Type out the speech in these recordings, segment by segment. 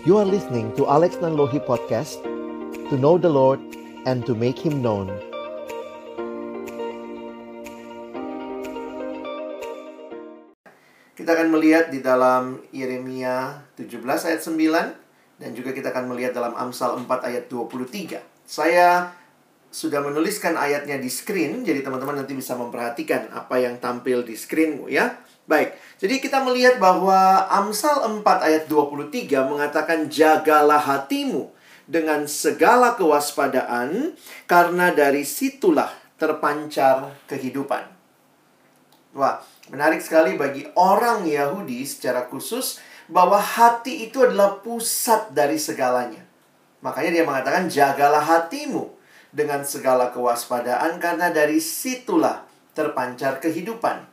You are listening to Alex Nanlohi Podcast To know the Lord and to make Him known Kita akan melihat di dalam Yeremia 17 ayat 9 dan juga kita akan melihat dalam Amsal 4 ayat 23. Saya sudah menuliskan ayatnya di screen, jadi teman-teman nanti bisa memperhatikan apa yang tampil di screenmu ya. Baik, jadi kita melihat bahwa Amsal 4 ayat 23 mengatakan jagalah hatimu dengan segala kewaspadaan karena dari situlah terpancar kehidupan. Wah, menarik sekali bagi orang Yahudi secara khusus bahwa hati itu adalah pusat dari segalanya. Makanya dia mengatakan jagalah hatimu dengan segala kewaspadaan karena dari situlah terpancar kehidupan.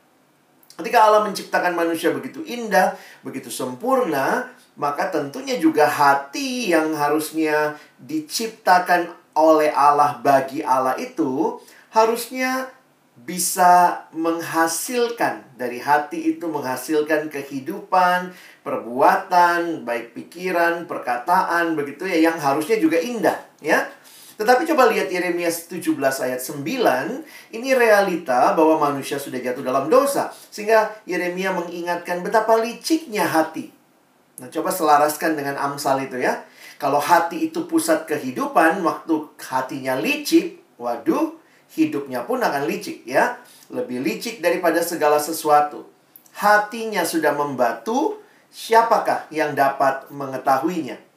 Ketika Allah menciptakan manusia begitu indah, begitu sempurna, maka tentunya juga hati yang harusnya diciptakan oleh Allah bagi Allah itu harusnya bisa menghasilkan dari hati itu menghasilkan kehidupan, perbuatan, baik pikiran, perkataan begitu ya yang harusnya juga indah, ya. Tetapi coba lihat Yeremia 17 ayat 9, ini realita bahwa manusia sudah jatuh dalam dosa. Sehingga Yeremia mengingatkan betapa liciknya hati. Nah, coba selaraskan dengan Amsal itu ya. Kalau hati itu pusat kehidupan, waktu hatinya licik, waduh, hidupnya pun akan licik ya. Lebih licik daripada segala sesuatu. Hatinya sudah membatu, siapakah yang dapat mengetahuinya?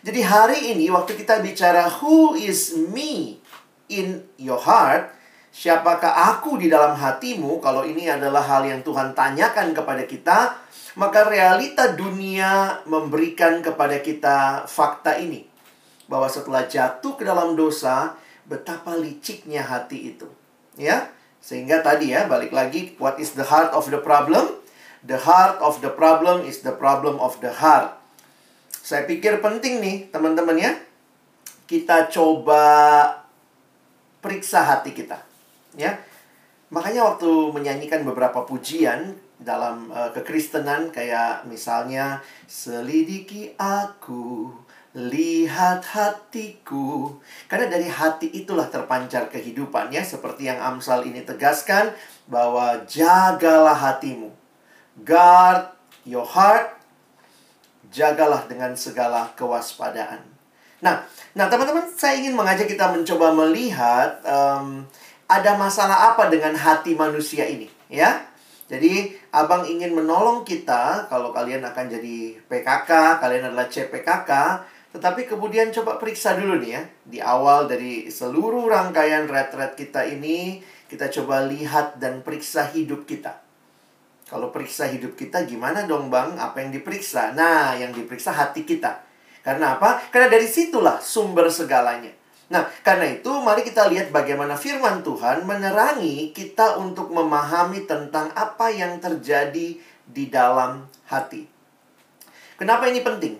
Jadi hari ini waktu kita bicara who is me in your heart, siapakah aku di dalam hatimu? Kalau ini adalah hal yang Tuhan tanyakan kepada kita, maka realita dunia memberikan kepada kita fakta ini. Bahwa setelah jatuh ke dalam dosa, betapa liciknya hati itu. Ya, sehingga tadi ya, balik lagi, what is the heart of the problem? The heart of the problem is the problem of the heart. Saya pikir penting nih, teman-teman ya. Kita coba periksa hati kita, ya. Makanya waktu menyanyikan beberapa pujian dalam uh, kekristenan kayak misalnya selidiki aku, lihat hatiku. Karena dari hati itulah terpancar kehidupan ya, seperti yang Amsal ini tegaskan bahwa jagalah hatimu. Guard your heart jagalah dengan segala kewaspadaan. Nah, nah teman-teman, saya ingin mengajak kita mencoba melihat um, ada masalah apa dengan hati manusia ini, ya. Jadi, abang ingin menolong kita kalau kalian akan jadi PKK, kalian adalah CPKK, tetapi kemudian coba periksa dulu nih ya. Di awal dari seluruh rangkaian red-red kita ini, kita coba lihat dan periksa hidup kita. Kalau periksa hidup kita gimana dong bang? Apa yang diperiksa? Nah, yang diperiksa hati kita. Karena apa? Karena dari situlah sumber segalanya. Nah, karena itu mari kita lihat bagaimana firman Tuhan menerangi kita untuk memahami tentang apa yang terjadi di dalam hati. Kenapa ini penting?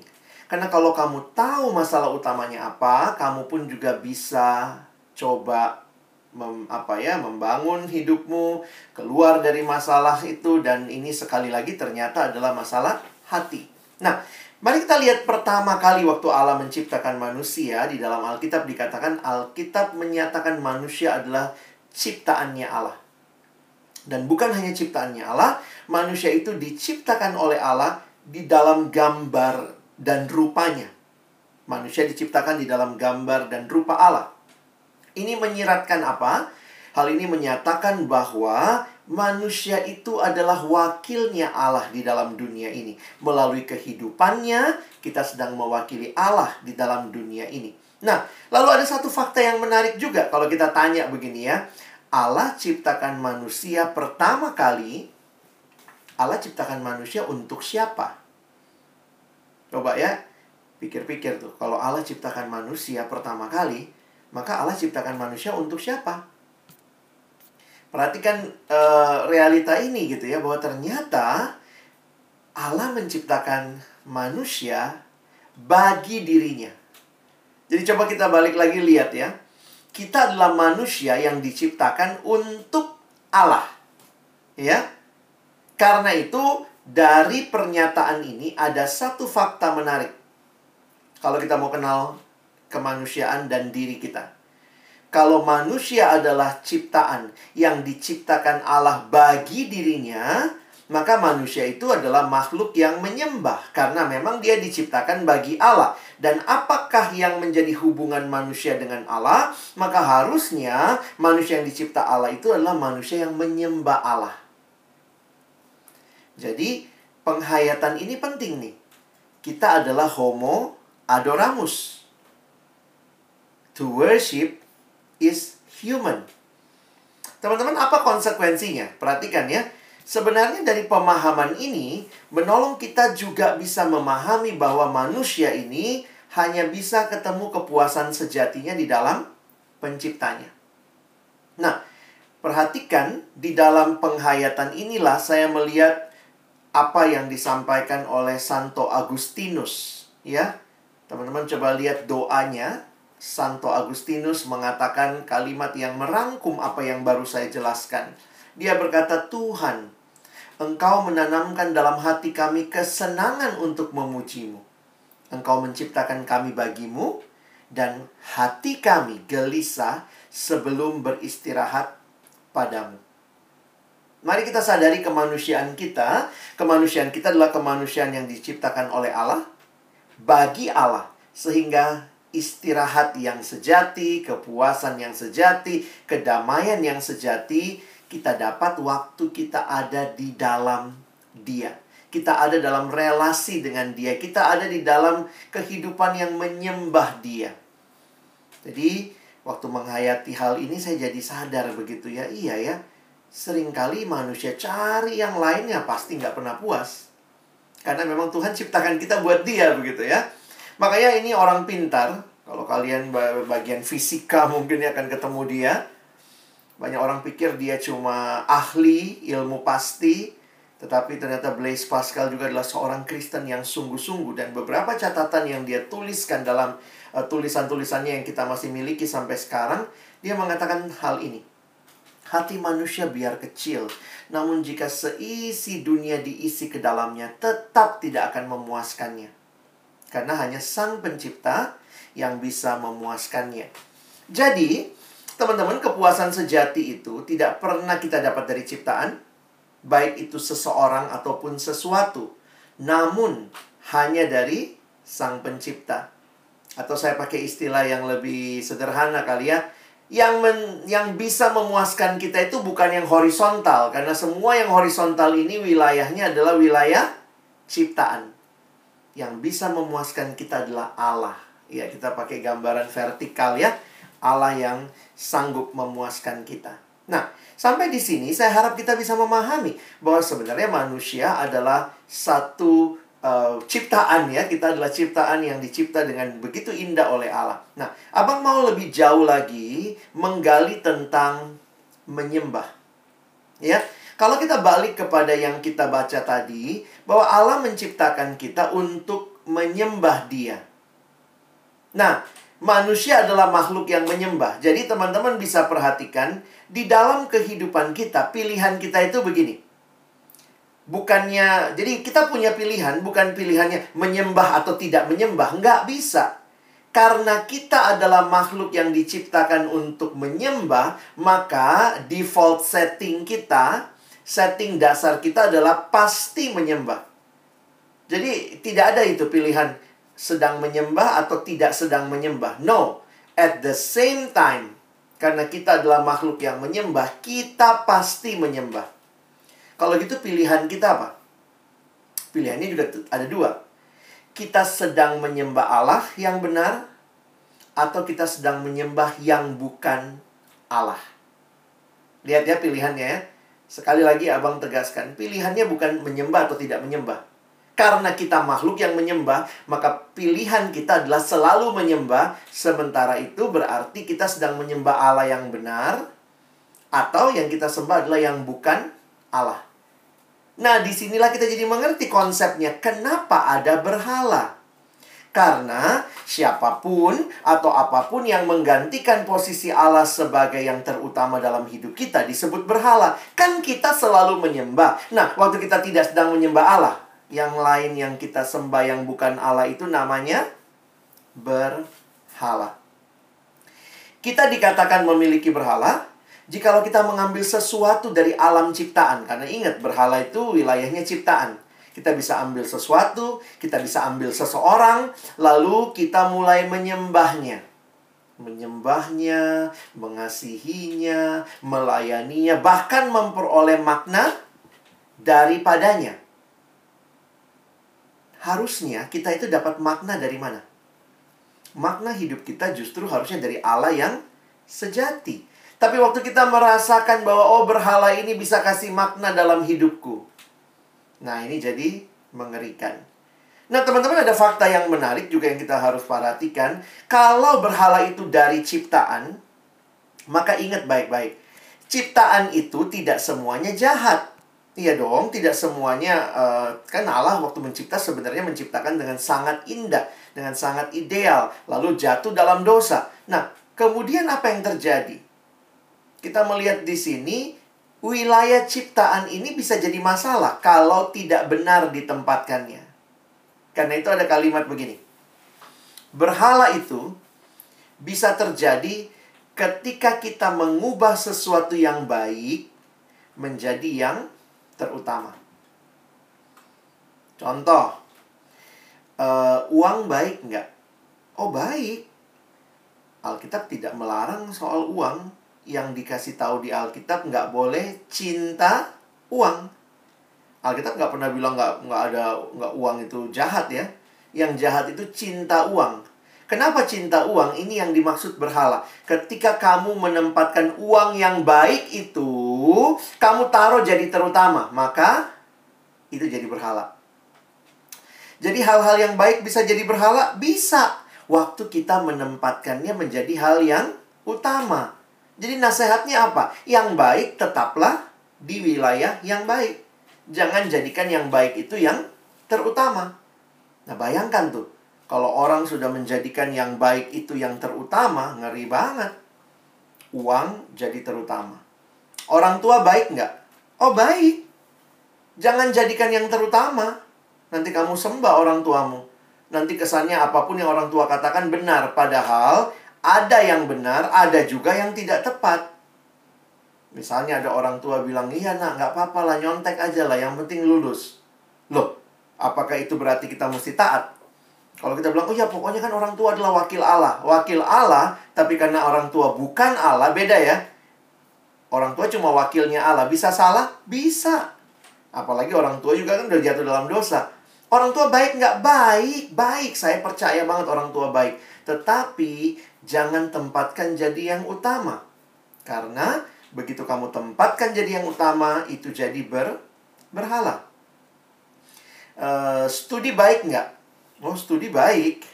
Karena kalau kamu tahu masalah utamanya apa, kamu pun juga bisa coba mem, apa ya membangun hidupmu keluar dari masalah itu dan ini sekali lagi ternyata adalah masalah hati. Nah, mari kita lihat pertama kali waktu Allah menciptakan manusia di dalam Alkitab dikatakan Alkitab menyatakan manusia adalah ciptaannya Allah. Dan bukan hanya ciptaannya Allah, manusia itu diciptakan oleh Allah di dalam gambar dan rupanya. Manusia diciptakan di dalam gambar dan rupa Allah. Ini menyiratkan apa? Hal ini menyatakan bahwa manusia itu adalah wakilnya Allah di dalam dunia ini. Melalui kehidupannya, kita sedang mewakili Allah di dalam dunia ini. Nah, lalu ada satu fakta yang menarik juga kalau kita tanya begini ya. Allah ciptakan manusia pertama kali Allah ciptakan manusia untuk siapa? Coba ya, pikir-pikir tuh. Kalau Allah ciptakan manusia pertama kali, maka Allah ciptakan manusia untuk siapa? Perhatikan uh, realita ini gitu ya bahwa ternyata Allah menciptakan manusia bagi dirinya. Jadi coba kita balik lagi lihat ya. Kita adalah manusia yang diciptakan untuk Allah. Ya. Karena itu dari pernyataan ini ada satu fakta menarik. Kalau kita mau kenal kemanusiaan dan diri kita. Kalau manusia adalah ciptaan yang diciptakan Allah bagi dirinya, maka manusia itu adalah makhluk yang menyembah karena memang dia diciptakan bagi Allah. Dan apakah yang menjadi hubungan manusia dengan Allah? Maka harusnya manusia yang dicipta Allah itu adalah manusia yang menyembah Allah. Jadi penghayatan ini penting nih. Kita adalah homo adoramus. To worship is human. Teman-teman, apa konsekuensinya? Perhatikan ya Sebenarnya dari pemahaman ini menolong kita juga bisa memahami bahwa manusia ini hanya bisa ketemu kepuasan sejatinya di dalam penciptanya. Nah, perhatikan di dalam penghayatan inilah saya melihat apa yang disampaikan oleh Santo Agustinus, ya. Teman-teman coba lihat doanya. Santo Agustinus mengatakan kalimat yang merangkum apa yang baru saya jelaskan. Dia berkata, "Tuhan, Engkau menanamkan dalam hati kami kesenangan untuk memujimu. Engkau menciptakan kami bagimu, dan hati kami gelisah sebelum beristirahat padamu. Mari kita sadari kemanusiaan kita. Kemanusiaan kita adalah kemanusiaan yang diciptakan oleh Allah, bagi Allah, sehingga istirahat yang sejati, kepuasan yang sejati, kedamaian yang sejati kita dapat waktu kita ada di dalam Dia. Kita ada dalam relasi dengan Dia. Kita ada di dalam kehidupan yang menyembah Dia. Jadi, waktu menghayati hal ini saya jadi sadar begitu ya. Iya ya, sering kali manusia cari yang lainnya pasti nggak pernah puas. Karena memang Tuhan ciptakan kita buat dia begitu ya. Makanya ini orang pintar. Kalau kalian bagian fisika mungkin akan ketemu dia banyak orang pikir dia cuma ahli ilmu pasti, tetapi ternyata Blaise Pascal juga adalah seorang Kristen yang sungguh-sungguh dan beberapa catatan yang dia tuliskan dalam uh, tulisan-tulisannya yang kita masih miliki sampai sekarang, dia mengatakan hal ini. Hati manusia biar kecil, namun jika seisi dunia diisi ke dalamnya, tetap tidak akan memuaskannya. Karena hanya Sang Pencipta yang bisa memuaskannya. Jadi, Teman-teman, kepuasan sejati itu tidak pernah kita dapat dari ciptaan, baik itu seseorang ataupun sesuatu, namun hanya dari Sang Pencipta. Atau saya pakai istilah yang lebih sederhana kali ya, yang men, yang bisa memuaskan kita itu bukan yang horizontal karena semua yang horizontal ini wilayahnya adalah wilayah ciptaan. Yang bisa memuaskan kita adalah Allah. Ya, kita pakai gambaran vertikal ya. Allah yang sanggup memuaskan kita. Nah, sampai di sini saya harap kita bisa memahami bahwa sebenarnya manusia adalah satu uh, ciptaan ya. Kita adalah ciptaan yang dicipta dengan begitu indah oleh Allah. Nah, Abang mau lebih jauh lagi menggali tentang menyembah. Ya. Kalau kita balik kepada yang kita baca tadi, bahwa Allah menciptakan kita untuk menyembah Dia. Nah, manusia adalah makhluk yang menyembah. Jadi teman-teman bisa perhatikan di dalam kehidupan kita pilihan kita itu begini. Bukannya jadi kita punya pilihan bukan pilihannya menyembah atau tidak menyembah, nggak bisa. Karena kita adalah makhluk yang diciptakan untuk menyembah, maka default setting kita, setting dasar kita adalah pasti menyembah. Jadi tidak ada itu pilihan sedang menyembah atau tidak sedang menyembah. No, at the same time, karena kita adalah makhluk yang menyembah, kita pasti menyembah. Kalau gitu pilihan kita apa? Pilihannya juga ada dua. Kita sedang menyembah Allah yang benar atau kita sedang menyembah yang bukan Allah. Lihat ya pilihannya ya. Sekali lagi abang tegaskan, pilihannya bukan menyembah atau tidak menyembah. Karena kita makhluk yang menyembah, maka pilihan kita adalah selalu menyembah. Sementara itu berarti kita sedang menyembah Allah yang benar, atau yang kita sembah adalah yang bukan Allah. Nah, di sinilah kita jadi mengerti konsepnya. Kenapa ada berhala? Karena siapa pun atau apa pun yang menggantikan posisi Allah sebagai yang terutama dalam hidup kita disebut berhala. Kan kita selalu menyembah. Nah, waktu kita tidak sedang menyembah Allah, yang lain yang kita sembah yang bukan Allah itu namanya berhala. Kita dikatakan memiliki berhala jikalau kita mengambil sesuatu dari alam ciptaan. Karena ingat, berhala itu wilayahnya ciptaan. Kita bisa ambil sesuatu, kita bisa ambil seseorang, lalu kita mulai menyembahnya. Menyembahnya, mengasihinya, melayaninya, bahkan memperoleh makna daripadanya. Harusnya kita itu dapat makna dari mana? Makna hidup kita justru harusnya dari Allah yang sejati. Tapi waktu kita merasakan bahwa oh berhala ini bisa kasih makna dalam hidupku. Nah, ini jadi mengerikan. Nah, teman-teman ada fakta yang menarik juga yang kita harus perhatikan. Kalau berhala itu dari ciptaan, maka ingat baik-baik. Ciptaan itu tidak semuanya jahat. Iya dong, tidak semuanya uh, kan Allah waktu mencipta sebenarnya menciptakan dengan sangat indah, dengan sangat ideal, lalu jatuh dalam dosa. Nah, kemudian apa yang terjadi? Kita melihat di sini wilayah ciptaan ini bisa jadi masalah kalau tidak benar ditempatkannya. Karena itu ada kalimat begini. Berhala itu bisa terjadi ketika kita mengubah sesuatu yang baik menjadi yang terutama. Contoh, uh, uang baik nggak? Oh baik. Alkitab tidak melarang soal uang. Yang dikasih tahu di Alkitab nggak boleh cinta uang. Alkitab nggak pernah bilang nggak nggak ada nggak uang itu jahat ya. Yang jahat itu cinta uang. Kenapa cinta uang? Ini yang dimaksud berhala. Ketika kamu menempatkan uang yang baik itu, kamu taruh jadi terutama, maka itu jadi berhala. Jadi hal-hal yang baik bisa jadi berhala? Bisa. Waktu kita menempatkannya menjadi hal yang utama. Jadi nasihatnya apa? Yang baik tetaplah di wilayah yang baik. Jangan jadikan yang baik itu yang terutama. Nah bayangkan tuh, kalau orang sudah menjadikan yang baik itu yang terutama, ngeri banget. Uang jadi terutama. Orang tua baik nggak? Oh baik. Jangan jadikan yang terutama. Nanti kamu sembah orang tuamu. Nanti kesannya apa pun yang orang tua katakan benar. Padahal ada yang benar, ada juga yang tidak tepat. Misalnya ada orang tua bilang, iya nak, nggak apa-apa lah, nyontek aja lah, yang penting lulus. Loh, apakah itu berarti kita mesti taat? Kalau kita bilang, oh ya pokoknya kan orang tua adalah wakil Allah. Wakil Allah, tapi karena orang tua bukan Allah, beda ya. Orang tua cuma wakilnya Allah. Bisa salah? Bisa. Apalagi orang tua juga kan udah jatuh dalam dosa. Orang tua baik nggak? Baik, baik. Saya percaya banget orang tua baik. Tetapi jangan tempatkan jadi yang utama. Karena begitu kamu tempatkan jadi yang utama, itu jadi ber, berhala. Uh, studi baik nggak? Oh, studi baik.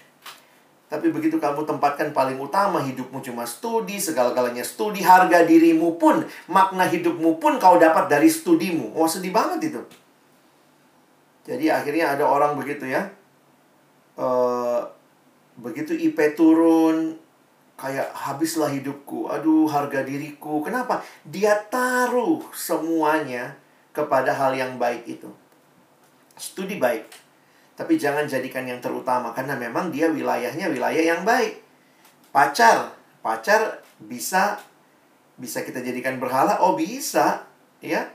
Tapi begitu kamu tempatkan paling utama hidupmu cuma studi, segala-galanya studi, harga dirimu pun, makna hidupmu pun kau dapat dari studimu. Oh, sedih banget itu. Jadi akhirnya ada orang begitu ya. Uh, begitu IP turun, kayak habislah hidupku. Aduh, harga diriku. Kenapa? Dia taruh semuanya kepada hal yang baik itu. Studi baik tapi jangan jadikan yang terutama karena memang dia wilayahnya wilayah yang baik. Pacar, pacar bisa bisa kita jadikan berhala? Oh, bisa, ya.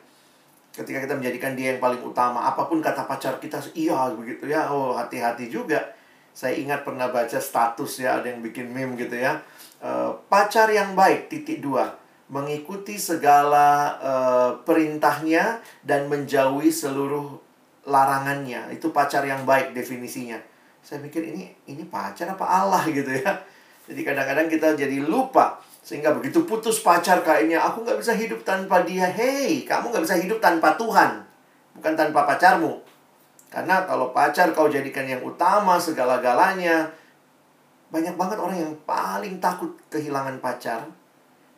Ketika kita menjadikan dia yang paling utama, apa pun kata pacar kita, iya begitu ya. Oh, hati-hati juga. Saya ingat pernah baca status ya, ada yang bikin meme gitu ya. E, pacar yang baik, titik dua. Mengikuti segala e, perintahnya dan menjauhi seluruh larangannya. Itu pacar yang baik definisinya. Saya mikir ini ini pacar apa Allah gitu ya. Jadi kadang-kadang kita jadi lupa sehingga begitu putus pacar kayaknya aku nggak bisa hidup tanpa dia. Hey kamu nggak bisa hidup tanpa Tuhan bukan tanpa pacarmu karena kalau pacar kau jadikan yang utama segala-galanya banyak banget orang yang paling takut kehilangan pacar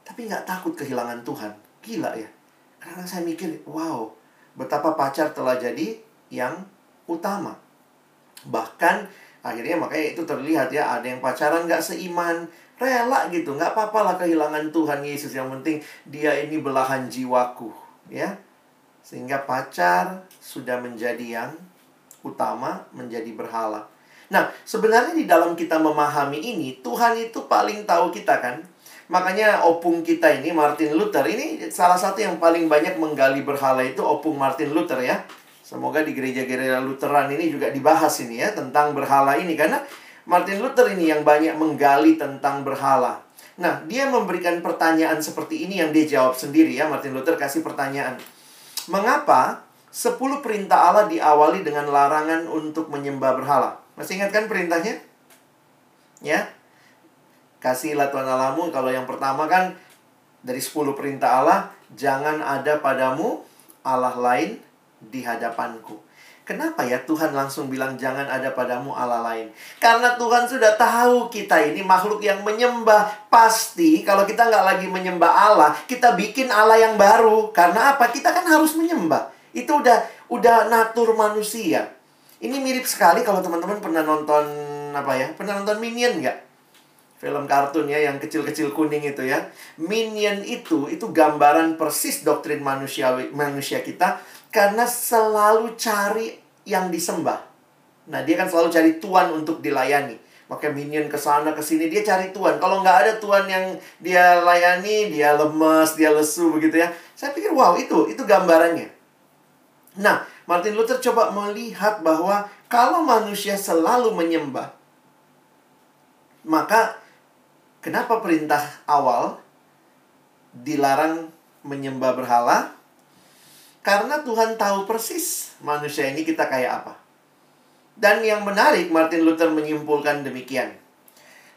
tapi nggak takut kehilangan Tuhan. Gila ya. Karena saya mikir wow betapa pacar telah jadi yang utama. Bahkan akhirnya makanya itu terlihat ya ada yang pacaran gak seiman rela gitu. Nggak apa-apa lah kehilangan Tuhan Yesus yang penting dia ini belahan jiwaku ya. Sehingga pacar sudah menjadi yang utama menjadi berhala Nah, sebenarnya di dalam kita memahami ini, Tuhan itu paling tahu kita kan. Makanya opung kita ini, Martin Luther, ini salah satu yang paling banyak menggali berhala itu opung Martin Luther ya. Semoga di gereja-gereja Lutheran ini juga dibahas ini ya, tentang berhala ini. Karena Martin Luther ini yang banyak menggali tentang berhala. Nah, dia memberikan pertanyaan seperti ini yang dia jawab sendiri ya. Martin Luther kasih pertanyaan. Mengapa 10 perintah Allah diawali dengan larangan untuk menyembah berhala? Masih ingat kan perintahnya? Ya. Kasihlah Tuhan Allahmu kalau yang pertama kan dari 10 perintah Allah, jangan ada padamu Allah lain di hadapanku. Kenapa ya Tuhan langsung bilang jangan ada padamu Allah lain? Karena Tuhan sudah tahu kita ini makhluk yang menyembah. Pasti kalau kita nggak lagi menyembah Allah, kita bikin Allah yang baru. Karena apa? Kita kan harus menyembah. Itu udah udah natur manusia. Ini mirip sekali kalau teman-teman pernah nonton apa ya? Pernah nonton Minion nggak? Film kartun ya yang kecil-kecil kuning itu ya. Minion itu itu gambaran persis doktrin manusia manusia kita karena selalu cari yang disembah. Nah, dia kan selalu cari tuan untuk dilayani. Maka minion ke sana ke sini dia cari tuan. Kalau nggak ada tuan yang dia layani, dia lemes, dia lesu begitu ya. Saya pikir wow, itu itu gambarannya. Nah, Martin Luther coba melihat bahwa kalau manusia selalu menyembah, maka kenapa perintah awal dilarang menyembah berhala? Karena Tuhan tahu persis manusia ini kita kayak apa. Dan yang menarik, Martin Luther menyimpulkan demikian.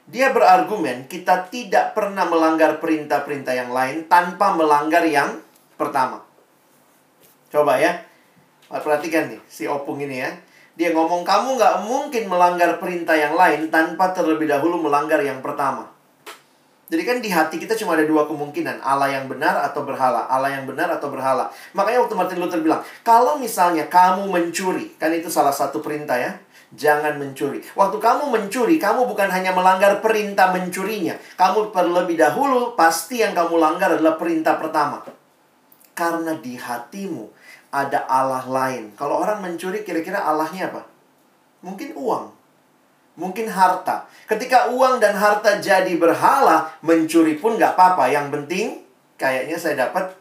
Dia berargumen kita tidak pernah melanggar perintah-perintah yang lain tanpa melanggar yang pertama. Coba ya, Perhatikan nih, si opung ini ya. Dia ngomong, kamu nggak mungkin melanggar perintah yang lain tanpa terlebih dahulu melanggar yang pertama. Jadi kan di hati kita cuma ada dua kemungkinan, Allah yang benar atau berhala, Allah yang benar atau berhala. Makanya waktu Martin Luther bilang, kalau misalnya kamu mencuri, kan itu salah satu perintah ya, jangan mencuri. Waktu kamu mencuri, kamu bukan hanya melanggar perintah mencurinya, kamu terlebih dahulu pasti yang kamu langgar adalah perintah pertama. Karena di hatimu ada Allah lain. Kalau orang mencuri kira-kira Allahnya apa? Mungkin uang. Mungkin harta. Ketika uang dan harta jadi berhala, mencuri pun nggak apa-apa. Yang penting, kayaknya saya dapat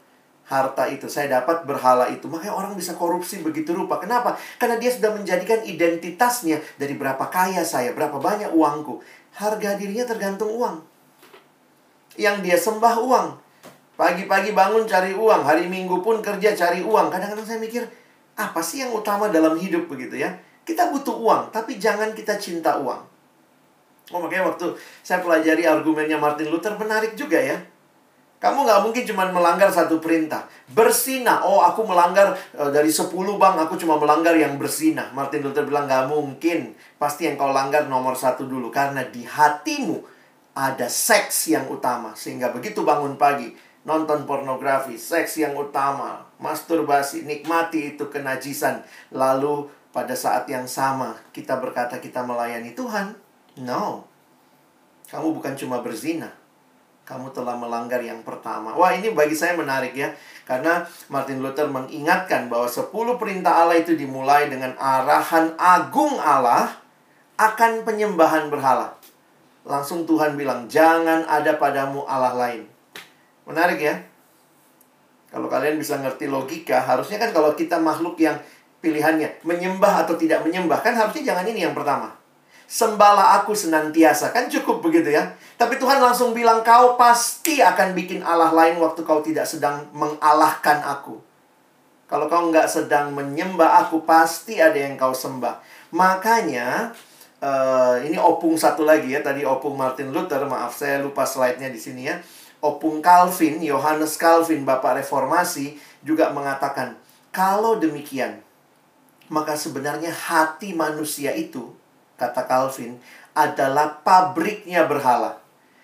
harta itu. Saya dapat berhala itu. Makanya orang bisa korupsi begitu rupa. Kenapa? Karena dia sudah menjadikan identitasnya dari berapa kaya saya, berapa banyak uangku. Harga dirinya tergantung uang. Yang dia sembah uang. Pagi-pagi bangun cari uang, hari Minggu pun kerja cari uang. Kadang-kadang saya mikir, apa sih yang utama dalam hidup begitu ya? Kita butuh uang, tapi jangan kita cinta uang. Oh, makanya waktu saya pelajari argumennya Martin Luther menarik juga ya. Kamu nggak mungkin cuma melanggar satu perintah. Bersina. Oh, aku melanggar uh, dari 10 bang, aku cuma melanggar yang bersina. Martin Luther bilang nggak mungkin. Pasti yang kau langgar nomor satu dulu. Karena di hatimu ada seks yang utama. Sehingga begitu bangun pagi, nonton pornografi, seks yang utama, masturbasi, nikmati itu kenajisan. Lalu pada saat yang sama kita berkata kita melayani Tuhan. No. Kamu bukan cuma berzina. Kamu telah melanggar yang pertama. Wah, ini bagi saya menarik ya. Karena Martin Luther mengingatkan bahwa 10 perintah Allah itu dimulai dengan arahan agung Allah akan penyembahan berhala. Langsung Tuhan bilang, "Jangan ada padamu Allah lain." Menarik ya. Kalau kalian bisa ngerti logika, harusnya kan kalau kita makhluk yang pilihannya menyembah atau tidak menyembah, kan harusnya jangan ini yang pertama. Sembahlah aku senantiasa, kan cukup begitu ya. Tapi Tuhan langsung bilang, kau pasti akan bikin Allah lain waktu kau tidak sedang mengalahkan aku. Kalau kau nggak sedang menyembah aku, pasti ada yang kau sembah. Makanya, uh, ini opung satu lagi ya. Tadi opung Martin Luther, maaf saya lupa slide-nya di sini ya. Opung Calvin, Yohanes Calvin, Bapak Reformasi, juga mengatakan, kalau demikian, maka sebenarnya hati manusia itu, kata Calvin, adalah pabriknya berhala.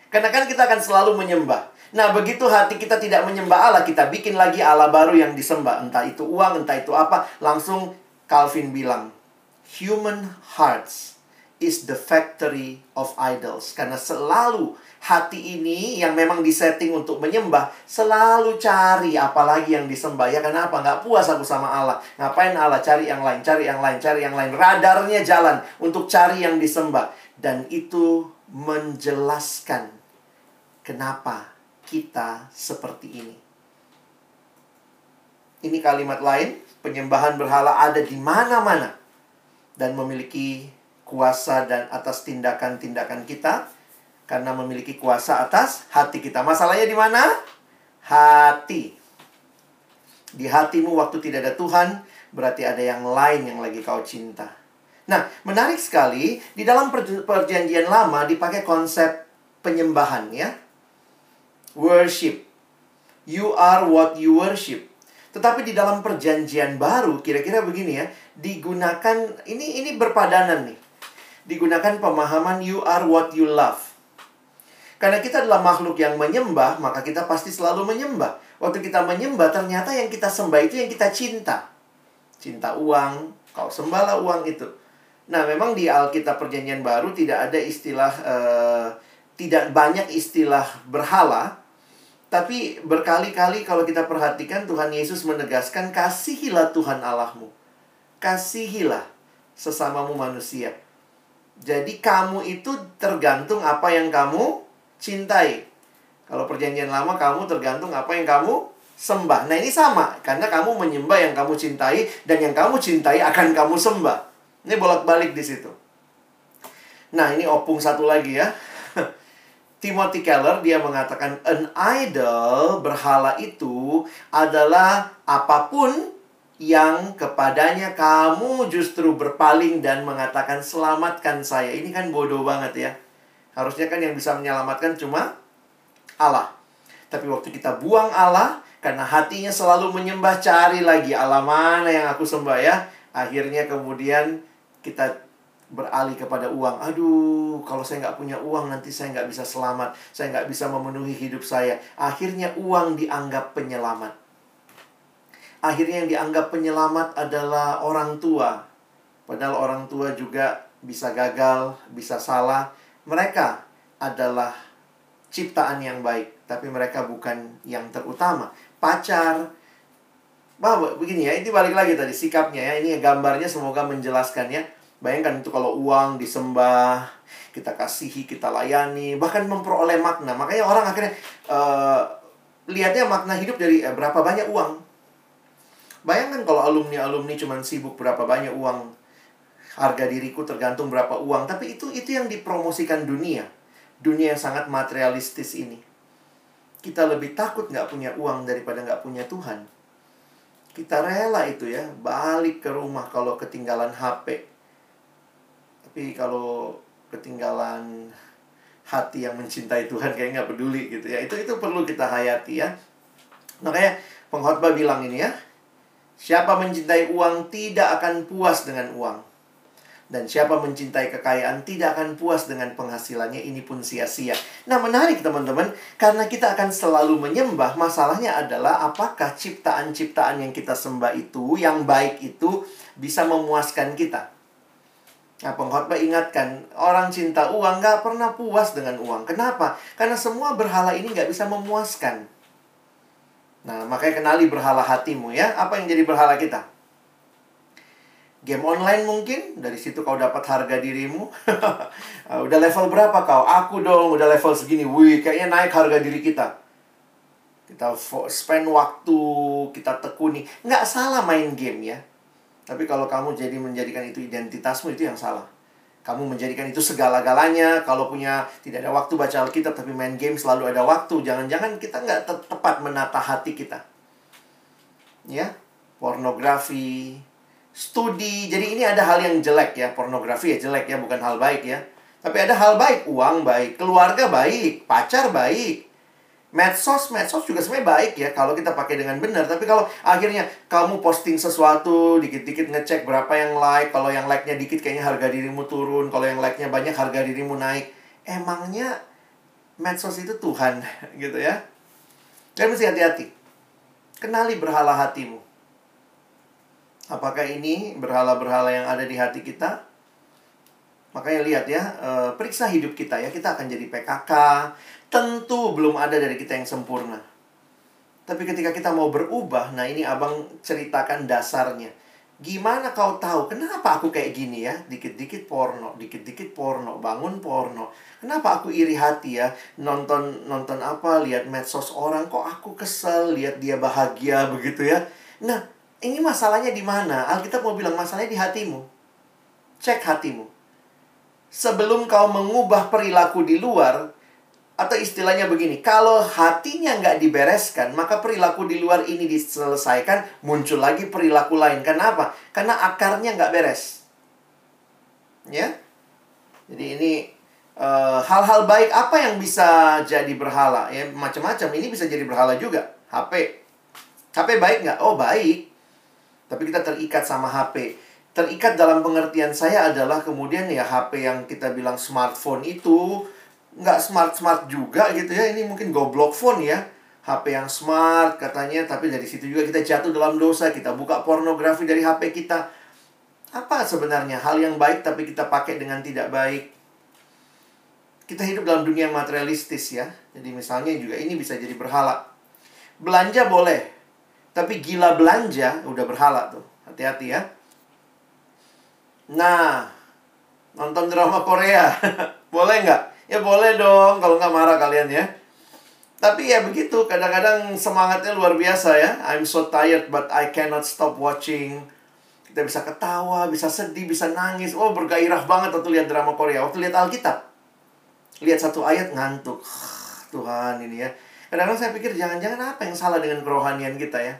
Karena kan kita akan selalu menyembah. Nah, begitu hati kita tidak menyembah Allah, kita bikin lagi Allah baru yang disembah. Entah itu uang, entah itu apa. Langsung Calvin bilang, human hearts is the factory of idols. Karena selalu hati ini yang memang disetting untuk menyembah selalu cari apalagi yang disembah. Ya kenapa? Nggak puas aku sama Allah. Ngapain Allah cari yang lain cari yang lain cari yang lain? Radarnya jalan untuk cari yang disembah. Dan itu menjelaskan kenapa kita seperti ini. Ini kalimat lain penyembahan berhala ada di mana-mana dan memiliki kuasa dan atas tindakan-tindakan kita karena memiliki kuasa atas hati kita. Masalahnya di mana? Hati. Di hatimu waktu tidak ada Tuhan, berarti ada yang lain yang lagi kau cinta. Nah, menarik sekali, di dalam perjanjian lama dipakai konsep penyembahan ya. Worship. You are what you worship. Tetapi di dalam perjanjian baru, kira-kira begini ya, digunakan, ini ini berpadanan nih. Digunakan pemahaman you are what you love. Karena kita adalah makhluk yang menyembah, maka kita pasti selalu menyembah. Waktu kita menyembah, ternyata yang kita sembah itu yang kita cinta. Cinta uang, kau sembahlah uang itu. Nah, memang di Alkitab Perjanjian Baru tidak ada istilah, uh, tidak banyak istilah berhala. Tapi berkali-kali kalau kita perhatikan Tuhan Yesus menegaskan, kasihilah Tuhan Allahmu. Kasihilah sesamamu manusia. Jadi kamu itu tergantung apa yang kamu cintai. Kalau perjanjian lama kamu tergantung apa yang kamu sembah. Nah ini sama, karena kamu menyembah yang kamu cintai dan yang kamu cintai akan kamu sembah. Ini bolak-balik di situ. Nah ini opung satu lagi ya. Timothy Keller dia mengatakan an idol berhala itu adalah apa pun yang kepadanya kamu justru berpaling dan mengatakan selamatkan saya. Ini kan bodoh banget ya. Harusnya kan yang bisa menyelamatkan cuma Allah. Tapi waktu kita buang Allah, karena hatinya selalu menyembah, cari lagi Allah mana yang aku sembah ya. Akhirnya kemudian kita beralih kepada uang. Aduh, kalau saya nggak punya uang nanti saya nggak bisa selamat. Saya nggak bisa memenuhi hidup saya. Akhirnya uang dianggap penyelamat. Akhirnya yang dianggap penyelamat adalah orang tua. Padahal orang tua juga bisa gagal, bisa salah, mereka adalah ciptaan yang baik, tapi mereka bukan yang terutama. Pacar, bahwa begini ya, ini balik lagi tadi sikapnya ya. Ini gambarnya semoga menjelaskan ya. Bayangkan itu kalau uang disembah, kita kasihi, kita layani, bahkan memperoleh makna. Makanya orang akhirnya uh, lihatnya makna hidup dari eh, berapa banyak uang. Bayangkan kalau alumni-alumni cuma sibuk berapa banyak uang harga diriku tergantung berapa uang. Tapi itu itu yang dipromosikan dunia. Dunia yang sangat materialistis ini. Kita lebih takut nggak punya uang daripada nggak punya Tuhan. Kita rela itu ya, balik ke rumah kalau ketinggalan HP. Tapi kalau ketinggalan hati yang mencintai Tuhan kayak nggak peduli gitu ya. Itu itu perlu kita hayati ya. Makanya pengkhotbah bilang ini ya, siapa mencintai uang tidak akan puas dengan uang. Dan siapa mencintai kekayaan tidak akan puas dengan penghasilannya, ini pun sia-sia. Nah, menarik teman-teman, karena kita akan selalu menyembah, masalahnya adalah apakah ciptaan-ciptaan yang kita sembah itu, yang baik itu, bisa memuaskan kita. Nah, pengkhotbah ingatkan, orang cinta uang nggak pernah puas dengan uang. Kenapa? Karena semua berhala ini nggak bisa memuaskan. Nah, makanya kenali berhala hatimu ya. Apa yang jadi berhala kita? Game online mungkin dari situ kau dapat harga dirimu. Ah, udah level berapa kau? Aku dong udah level segini. Wih kayaknya naik harga diri kita. Kita spend waktu kita tekuni. Nggak salah main game ya. Tapi kalau kamu jadi menjadikan itu identitasmu itu yang salah. Kamu menjadikan itu segala-galanya. Kalau punya tidak ada waktu baca Alkitab tapi main game selalu ada waktu. Jangan-jangan kita nggak te tepat menata hati kita. Ya? Pornografi studi. Jadi ini ada hal yang jelek ya, pornografi ya jelek ya, bukan hal baik ya. Tapi ada hal baik, uang baik, keluarga baik, pacar baik. Medsos, medsos juga sebenarnya baik ya kalau kita pakai dengan benar. Tapi kalau akhirnya kamu posting sesuatu, dikit-dikit ngecek berapa yang like, kalau yang like-nya dikit kayaknya harga dirimu turun, kalau yang like-nya banyak harga dirimu naik. Emangnya medsos itu Tuhan gitu ya. Kalian mesti hati-hati. Kenali berhala hatimu. Apakah ini berhala-berhala yang ada di hati kita? Makanya lihat ya, eh, periksa hidup kita ya. Kita akan jadi PKK. Tentu belum ada dari kita yang sempurna. Tapi ketika kita mau berubah, nah ini abang ceritakan dasarnya. Gimana kau tahu kenapa aku kayak gini ya? Dikit-dikit porno, dikit-dikit porno, bangun porno. Kenapa aku iri hati ya? Nonton nonton apa? Lihat medsos orang kok aku kesel lihat dia bahagia begitu ya. Nah, ini masalahnya di mana? Alkitab mau bilang masalahnya di hatimu. Cek hatimu. Sebelum kau mengubah perilaku di luar, atau istilahnya begini, kalau hatinya nggak dibereskan, maka perilaku di luar ini diselesaikan, muncul lagi perilaku lain. Kenapa? Karena akarnya nggak beres. Ya, jadi ini eh, hal-hal uh, baik apa yang bisa jadi berhala? Ya, macam-macam. Ini bisa jadi berhala juga. HP, HP baik nggak? Oh baik. Tapi kita terikat sama HP. Terikat dalam pengertian saya adalah kemudian ya HP yang kita bilang smartphone itu nggak smart-smart juga gitu ya. Ini mungkin goblok phone ya. HP yang smart katanya, tapi dari situ juga kita jatuh dalam dosa. Kita buka pornografi dari HP kita. Apa sebenarnya hal yang baik tapi kita pakai dengan tidak baik? Kita hidup dalam dunia materialistis ya. Jadi misalnya juga ini bisa jadi berhala. Belanja boleh, tapi gila belanja udah berhala tuh. Hati-hati ya. Nah, nonton drama Korea. boleh nggak? Ya boleh dong kalau nggak marah kalian ya. Tapi ya begitu, kadang-kadang semangatnya luar biasa ya. I'm so tired but I cannot stop watching. Kita bisa ketawa, bisa sedih, bisa nangis. Oh bergairah banget waktu lihat drama Korea. Waktu lihat Alkitab. Lihat satu ayat ngantuk. Tuhan ini ya. Kadang-kadang saya pikir jangan-jangan apa yang salah dengan kerohanian kita ya.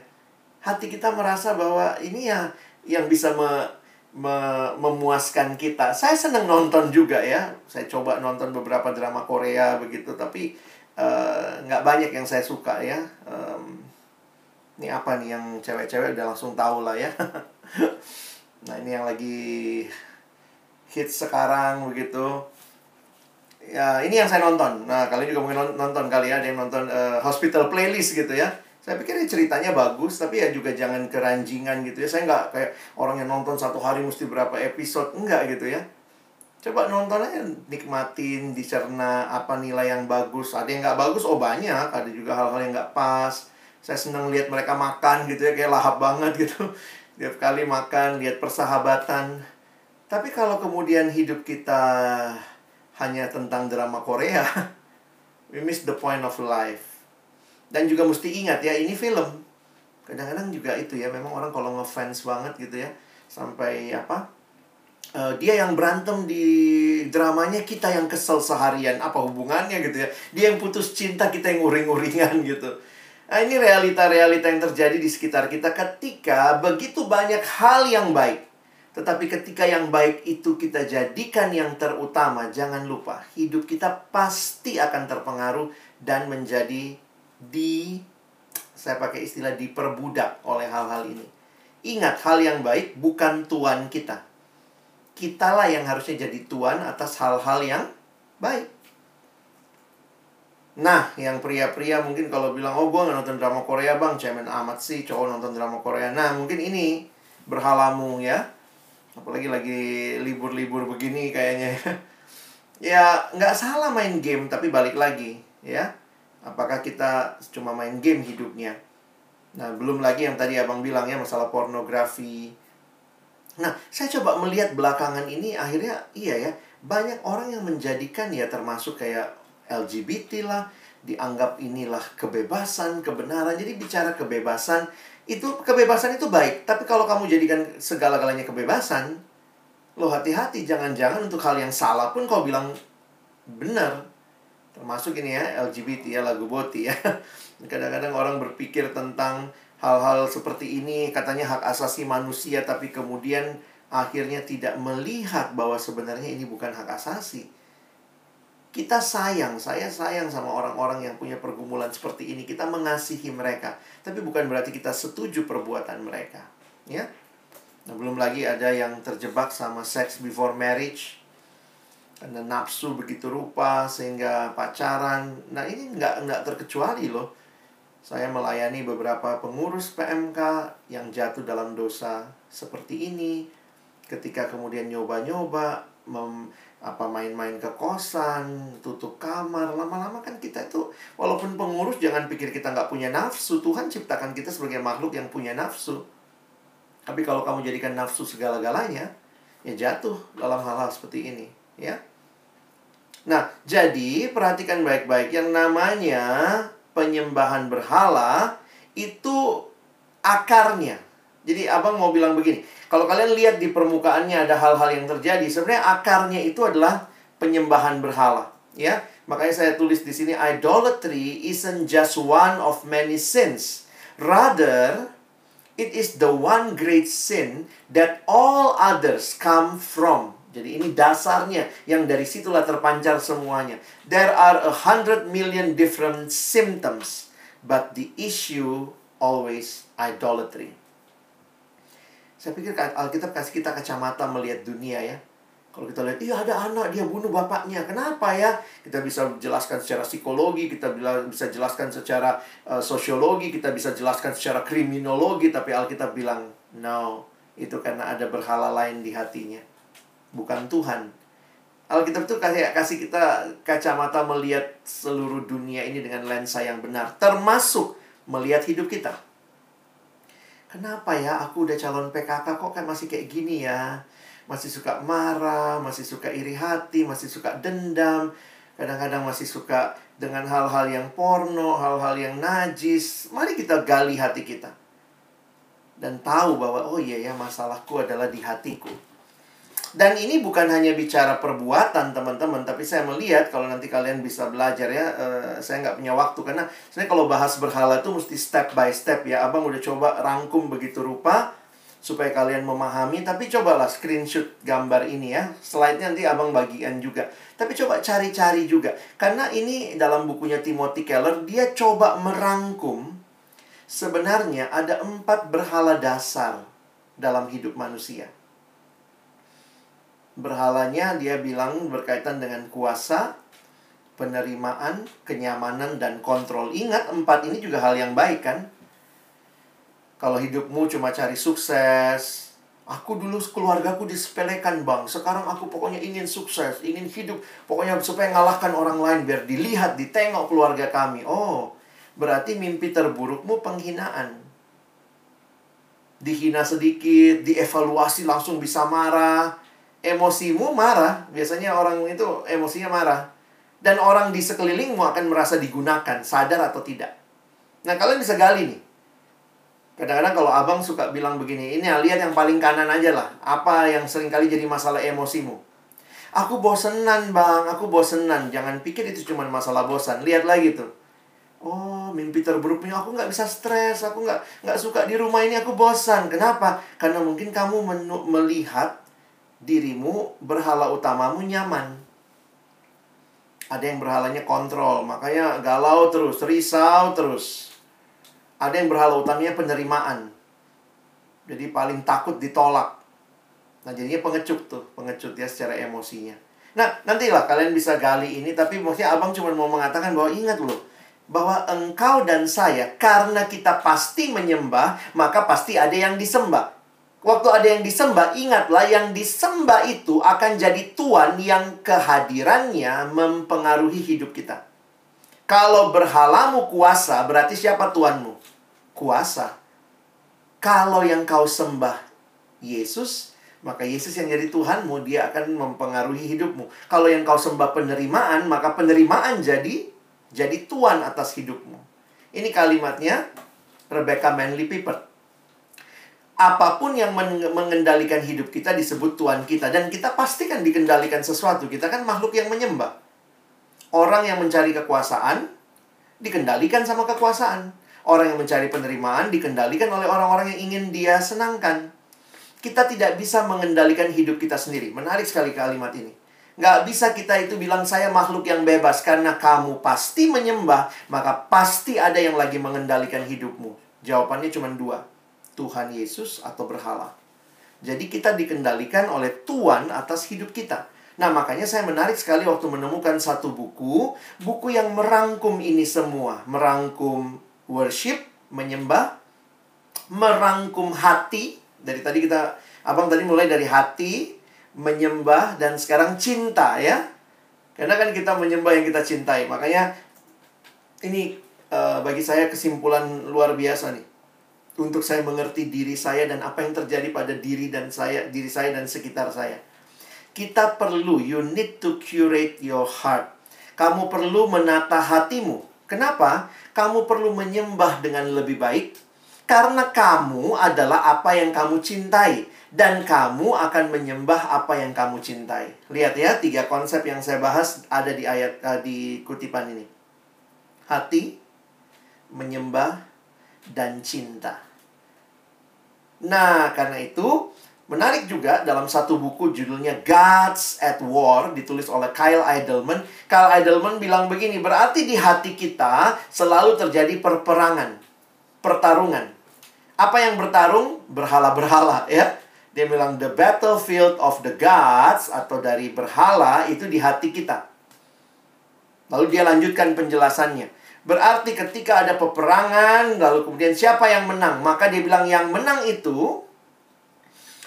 Hati kita merasa bahwa ini ya yang bisa me me memuaskan kita. Saya senang nonton juga ya. Saya coba nonton beberapa drama Korea begitu, tapi uh, nggak banyak yang saya suka ya. Um, ini apa nih yang cewek-cewek udah langsung tahu lah ya. nah ini yang lagi hits sekarang begitu. Ya ini yang saya nonton. Nah kalian juga mungkin nonton kali ya, ada yang nonton uh, Hospital Playlist gitu ya. Saya pikir ya ceritanya bagus, tapi ya juga jangan keranjingan gitu ya. Saya nggak kayak orang yang nonton satu hari mesti berapa episode, enggak gitu ya. Coba nonton aja, nikmatin, dicerna apa nilai yang bagus. Ada yang nggak bagus, oh banyak. Ada juga hal-hal yang nggak pas. Saya senang lihat mereka makan gitu ya, kayak lahap banget gitu. Tiap kali makan, lihat persahabatan. Tapi kalau kemudian hidup kita hanya tentang drama Korea, we miss the point of life. Dan juga mesti ingat ya ini film. Kadang-kadang juga itu ya memang orang kalau ngefans banget gitu ya sampai apa uh, dia yang berantem di dramanya kita yang kesel seharian apa hubungannya gitu ya. Dia yang putus cinta kita yang uring-uringan gitu. Nah ini realita-realita yang terjadi di sekitar kita ketika begitu banyak hal yang baik tetapi ketika yang baik itu kita jadikan yang terutama jangan lupa hidup kita pasti akan terpengaruh dan menjadi di saya pakai istilah diperbudak oleh hal-hal ini. Ingat, hal yang baik bukan tuan kita. Kitalah yang harusnya jadi tuan atas hal-hal yang baik. Nah, yang pria-pria mungkin kalau bilang, oh gue nonton drama Korea bang, cemen amat sih cowok nonton drama Korea. Nah, mungkin ini berhalamu ya. Apalagi lagi libur-libur begini kayaknya. ya, nggak salah main game, tapi balik lagi ya Apakah kita cuma main game hidupnya? Nah, belum lagi yang tadi abang bilang ya masalah pornografi. Nah, saya coba melihat belakangan ini akhirnya iya ya, banyak orang yang menjadikan ya termasuk kayak LGBT lah, dianggap inilah kebebasan, kebenaran. Jadi bicara kebebasan, itu kebebasan itu baik, tapi kalau kamu jadikan segala-galanya kebebasan, lo hati-hati. Jangan-jangan untuk hal yang salah pun kau bilang benar. Termasuk ini ya LGBT ya lagu boti ya. Kadang-kadang orang berpikir tentang hal-hal seperti ini katanya hak asasi manusia tapi kemudian akhirnya tidak melihat bahwa sebenarnya ini bukan hak asasi kita sayang, saya sayang sama orang-orang yang punya pergumulan seperti ini. Kita mengasihi mereka, tapi bukan berarti kita setuju perbuatan mereka, ya. Nah, belum lagi ada yang terjebak sama sex before marriage, karena nafsu begitu rupa sehingga pacaran. Nah ini nggak nggak terkecuali loh. Saya melayani beberapa pengurus PMK yang jatuh dalam dosa seperti ini. Ketika kemudian nyoba-nyoba apa main-main ke kosan, tutup kamar, lama-lama kan kita itu walaupun pengurus jangan pikir kita nggak punya nafsu. Tuhan ciptakan kita sebagai makhluk yang punya nafsu. Tapi kalau kamu jadikan nafsu segala-galanya, ya jatuh dalam hal-hal seperti ini, ya. Nah, jadi perhatikan baik-baik yang namanya penyembahan berhala itu akarnya. Jadi abang mau bilang begini, kalau kalian lihat di permukaannya ada hal-hal yang terjadi, sebenarnya akarnya itu adalah penyembahan berhala, ya. Makanya saya tulis di sini idolatry isn't just one of many sins. Rather, it is the one great sin that all others come from. Jadi ini dasarnya yang dari situlah terpancar semuanya. There are a hundred million different symptoms, but the issue always idolatry. Saya pikir Alkitab kasih kita kacamata melihat dunia ya. Kalau kita lihat, iya ada anak, dia bunuh bapaknya. Kenapa ya? Kita bisa jelaskan secara psikologi, kita bisa jelaskan secara uh, sosiologi, kita bisa jelaskan secara kriminologi. Tapi Alkitab bilang, no, itu karena ada berhala lain di hatinya bukan Tuhan. Alkitab itu kasih kasih kita kacamata melihat seluruh dunia ini dengan lensa yang benar, termasuk melihat hidup kita. Kenapa ya aku udah calon PKK kok kan masih kayak gini ya? Masih suka marah, masih suka iri hati, masih suka dendam, kadang-kadang masih suka dengan hal-hal yang porno, hal-hal yang najis. Mari kita gali hati kita. Dan tahu bahwa oh iya ya masalahku adalah di hatiku dan ini bukan hanya bicara perbuatan teman-teman, tapi saya melihat kalau nanti kalian bisa belajar ya, uh, saya nggak punya waktu karena sebenarnya kalau bahas berhala itu mesti step by step ya. Abang udah coba rangkum begitu rupa supaya kalian memahami. Tapi cobalah screenshot gambar ini ya. Slide-nya nanti abang bagikan juga. Tapi coba cari-cari juga. Karena ini dalam bukunya Timothy Keller, dia coba merangkum sebenarnya ada empat berhala dasar dalam hidup manusia berhalanya dia bilang berkaitan dengan kuasa, penerimaan, kenyamanan, dan kontrol. Ingat, empat ini juga hal yang baik kan? Kalau hidupmu cuma cari sukses, aku dulu keluargaku disepelekan bang, sekarang aku pokoknya ingin sukses, ingin hidup, pokoknya supaya ngalahkan orang lain, biar dilihat, ditengok keluarga kami. Oh, berarti mimpi terburukmu penghinaan. Dihina sedikit, dievaluasi langsung bisa marah, emosimu marah, biasanya orang itu emosinya marah. Dan orang di sekelilingmu akan merasa digunakan, sadar atau tidak. Nah, kalian bisa gali nih. Kadang-kadang kalau abang suka bilang begini, ini lihat yang paling kanan aja lah. Apa yang sering kali jadi masalah emosimu. Aku bosenan bang, aku bosenan. Jangan pikir itu cuma masalah bosan. Lihat lagi tuh. Oh, mimpi terburuknya aku nggak bisa stres, aku nggak nggak suka di rumah ini, aku bosan. Kenapa? Karena mungkin kamu melihat dirimu, berhala utamamu nyaman. Ada yang berhalanya kontrol, makanya galau terus, risau terus. Ada yang berhala utamanya penerimaan. Jadi paling takut ditolak. Nah, jadinya pengecut tuh, pengecut ya secara emosinya. Nah, nantilah kalian bisa gali ini, tapi maksudnya abang cuma mau mengatakan bahwa ingat loh, bahwa engkau dan saya, karena kita pasti menyembah, maka pasti ada yang disembah. Waktu ada yang disembah, ingatlah yang disembah itu akan jadi Tuhan yang kehadirannya mempengaruhi hidup kita. Kalau berhalamu kuasa, berarti siapa Tuhanmu? Kuasa. Kalau yang kau sembah Yesus, maka Yesus yang jadi Tuhanmu, dia akan mempengaruhi hidupmu. Kalau yang kau sembah penerimaan, maka penerimaan jadi jadi Tuhan atas hidupmu. Ini kalimatnya Rebecca Manley Pippert apa pun yang mengendalikan hidup kita disebut Tuhan kita. Dan kita pasti kan dikendalikan sesuatu. Kita kan makhluk yang menyembah. Orang yang mencari kekuasaan, dikendalikan sama kekuasaan. Orang yang mencari penerimaan, dikendalikan oleh orang-orang yang ingin dia senangkan. Kita tidak bisa mengendalikan hidup kita sendiri. Menarik sekali kalimat ini. Nggak bisa kita itu bilang saya makhluk yang bebas karena kamu pasti menyembah, maka pasti ada yang lagi mengendalikan hidupmu. Jawabannya cuma dua Tuhan Yesus atau berhala. Jadi kita dikendalikan oleh Tuhan atas hidup kita. Nah, makanya saya menarik sekali waktu menemukan satu buku, buku yang merangkum ini semua, merangkum worship, menyembah, merangkum hati. Dari tadi kita Abang tadi mulai dari hati, menyembah, dan sekarang cinta ya. Karena kan kita menyembah yang kita cintai. Makanya ini uh, bagi saya kesimpulan luar biasa nih. Untuk saya mengerti diri saya dan apa yang terjadi pada diri dan saya, diri saya dan sekitar saya. Kita perlu, you need to curate your heart. Kamu perlu menata hatimu. Kenapa? Kamu perlu menyembah dengan lebih baik karena kamu adalah apa yang kamu cintai dan kamu akan menyembah apa yang kamu cintai. Lihat ya, tiga konsep yang saya bahas ada di ayat uh, di kutipan ini. Hati, menyembah, dan cinta. Nah, karena itu menarik juga dalam satu buku judulnya Gods at War ditulis oleh Kyle Idleman. Kyle Idleman bilang begini, berarti di hati kita selalu terjadi perperangan pertarungan. Apa yang bertarung? Berhala-berhala ya. Dia bilang the battlefield of the gods atau dari berhala itu di hati kita. Lalu dia lanjutkan penjelasannya. Berarti ketika ada peperangan, lalu kemudian siapa yang menang? Maka dia bilang yang menang itu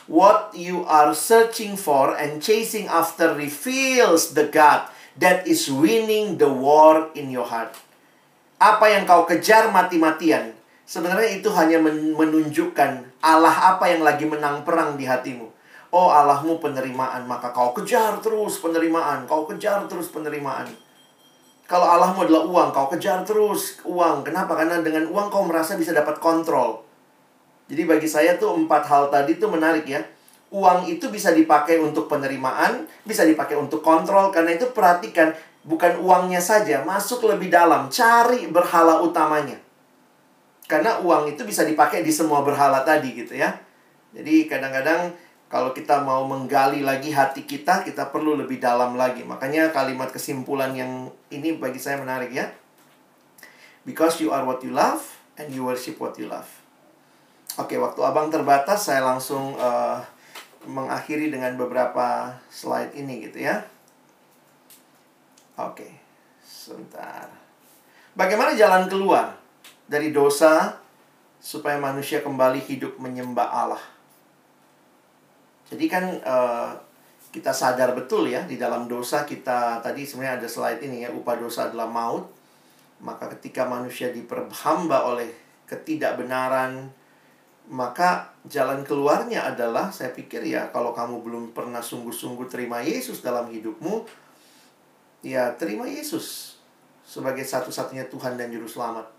what you are searching for and chasing after reveals the God that is winning the war in your heart. Apa yang kau kejar mati-matian Sebenarnya itu hanya menunjukkan Allah apa yang lagi menang perang di hatimu. Oh Allahmu penerimaan, maka kau kejar terus penerimaan, kau kejar terus penerimaan. Kalau Allahmu adalah uang, kau kejar terus uang. Kenapa? Karena dengan uang kau merasa bisa dapat kontrol. Jadi bagi saya tuh empat hal tadi tuh menarik ya. Uang itu bisa dipakai untuk penerimaan, bisa dipakai untuk kontrol. Karena itu perhatikan, bukan uangnya saja, masuk lebih dalam, cari berhala utamanya. Karena uang itu bisa dipakai di semua berhala tadi gitu ya. Jadi kadang-kadang kalau kita mau menggali lagi hati kita, kita perlu lebih dalam lagi. Makanya kalimat kesimpulan yang ini bagi saya menarik ya. Because you are what you love and you worship what you love. Oke, waktu abang terbatas, saya langsung uh, mengakhiri dengan beberapa slide ini gitu ya. Oke, sebentar. Bagaimana jalan keluar? dari dosa supaya manusia kembali hidup menyembah Allah. Jadi kan uh, kita sadar betul ya di dalam dosa kita tadi sebenarnya ada slide ini ya upah dosa adalah maut. Maka ketika manusia diperhamba oleh ketidakbenaran maka jalan keluarnya adalah saya pikir ya kalau kamu belum pernah sungguh-sungguh terima Yesus dalam hidupmu ya terima Yesus sebagai satu-satunya Tuhan dan juru selamat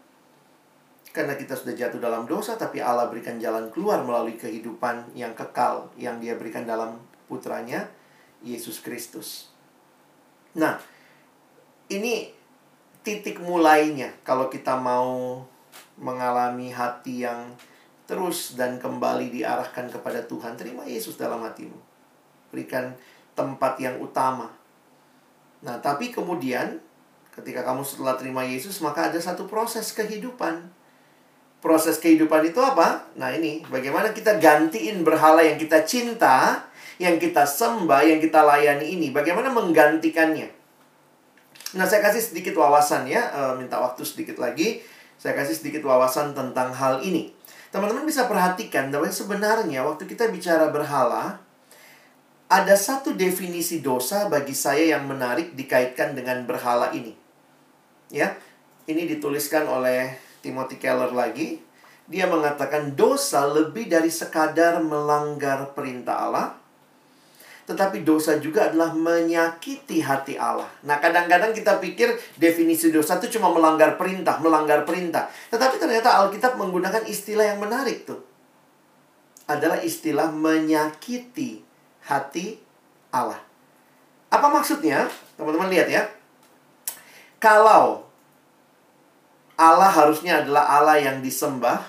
karena kita sudah jatuh dalam dosa, tapi Allah berikan jalan keluar melalui kehidupan yang kekal yang Dia berikan dalam putranya Yesus Kristus. Nah, ini titik mulainya kalau kita mau mengalami hati yang terus dan kembali diarahkan kepada Tuhan. Terima Yesus dalam hatimu. Berikan tempat yang utama. Nah, tapi kemudian ketika kamu setelah terima Yesus, maka ada satu proses kehidupan proses kehidupan itu apa? Nah ini, bagaimana kita gantiin berhala yang kita cinta, yang kita sembah, yang kita layani ini. Bagaimana menggantikannya? Nah, saya kasih sedikit wawasan ya, e, minta waktu sedikit lagi. Saya kasih sedikit wawasan tentang hal ini. Teman-teman bisa perhatikan bahwa sebenarnya waktu kita bicara berhala, ada satu definisi dosa bagi saya yang menarik dikaitkan dengan berhala ini. Ya, ini dituliskan oleh Timothy Keller lagi, dia mengatakan dosa lebih dari sekadar melanggar perintah Allah, tetapi dosa juga adalah menyakiti hati Allah. Nah, kadang-kadang kita pikir definisi dosa itu cuma melanggar perintah, melanggar perintah. Tetapi ternyata Alkitab menggunakan istilah yang menarik tuh. Adalah istilah menyakiti hati Allah. Apa maksudnya? Teman-teman lihat ya. Kalau Allah harusnya adalah Allah yang disembah.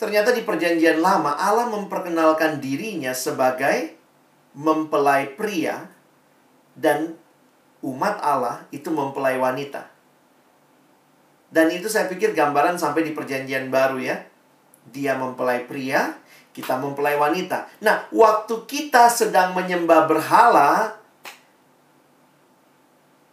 Ternyata di Perjanjian Lama, Allah memperkenalkan dirinya sebagai mempelai pria, dan umat Allah itu mempelai wanita. Dan itu saya pikir gambaran sampai di Perjanjian Baru ya. Dia mempelai pria, kita mempelai wanita. Nah, waktu kita sedang menyembah berhala,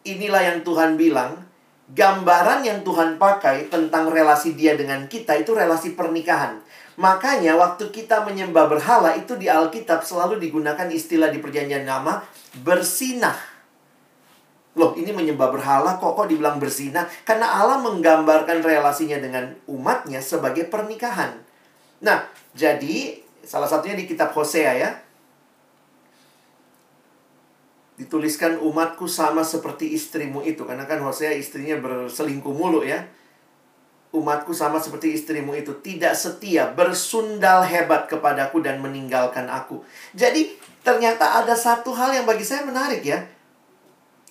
inilah yang Tuhan bilang, gambaran yang Tuhan pakai tentang relasi dia dengan kita itu relasi pernikahan. Makanya waktu kita menyembah berhala itu di Alkitab selalu digunakan istilah di perjanjian lama bersinah. Loh, ini menyembah berhala kok kok dibilang bersinah? Karena Allah menggambarkan relasinya dengan umatnya sebagai pernikahan. Nah, jadi salah satunya di kitab Hosea ya. Dituliskan umatku sama seperti istrimu itu. Karena kan Hosea istrinya berselingkuh mulu ya umatku sama seperti istrimu itu tidak setia, bersundal hebat kepadaku dan meninggalkan aku. Jadi ternyata ada satu hal yang bagi saya menarik ya.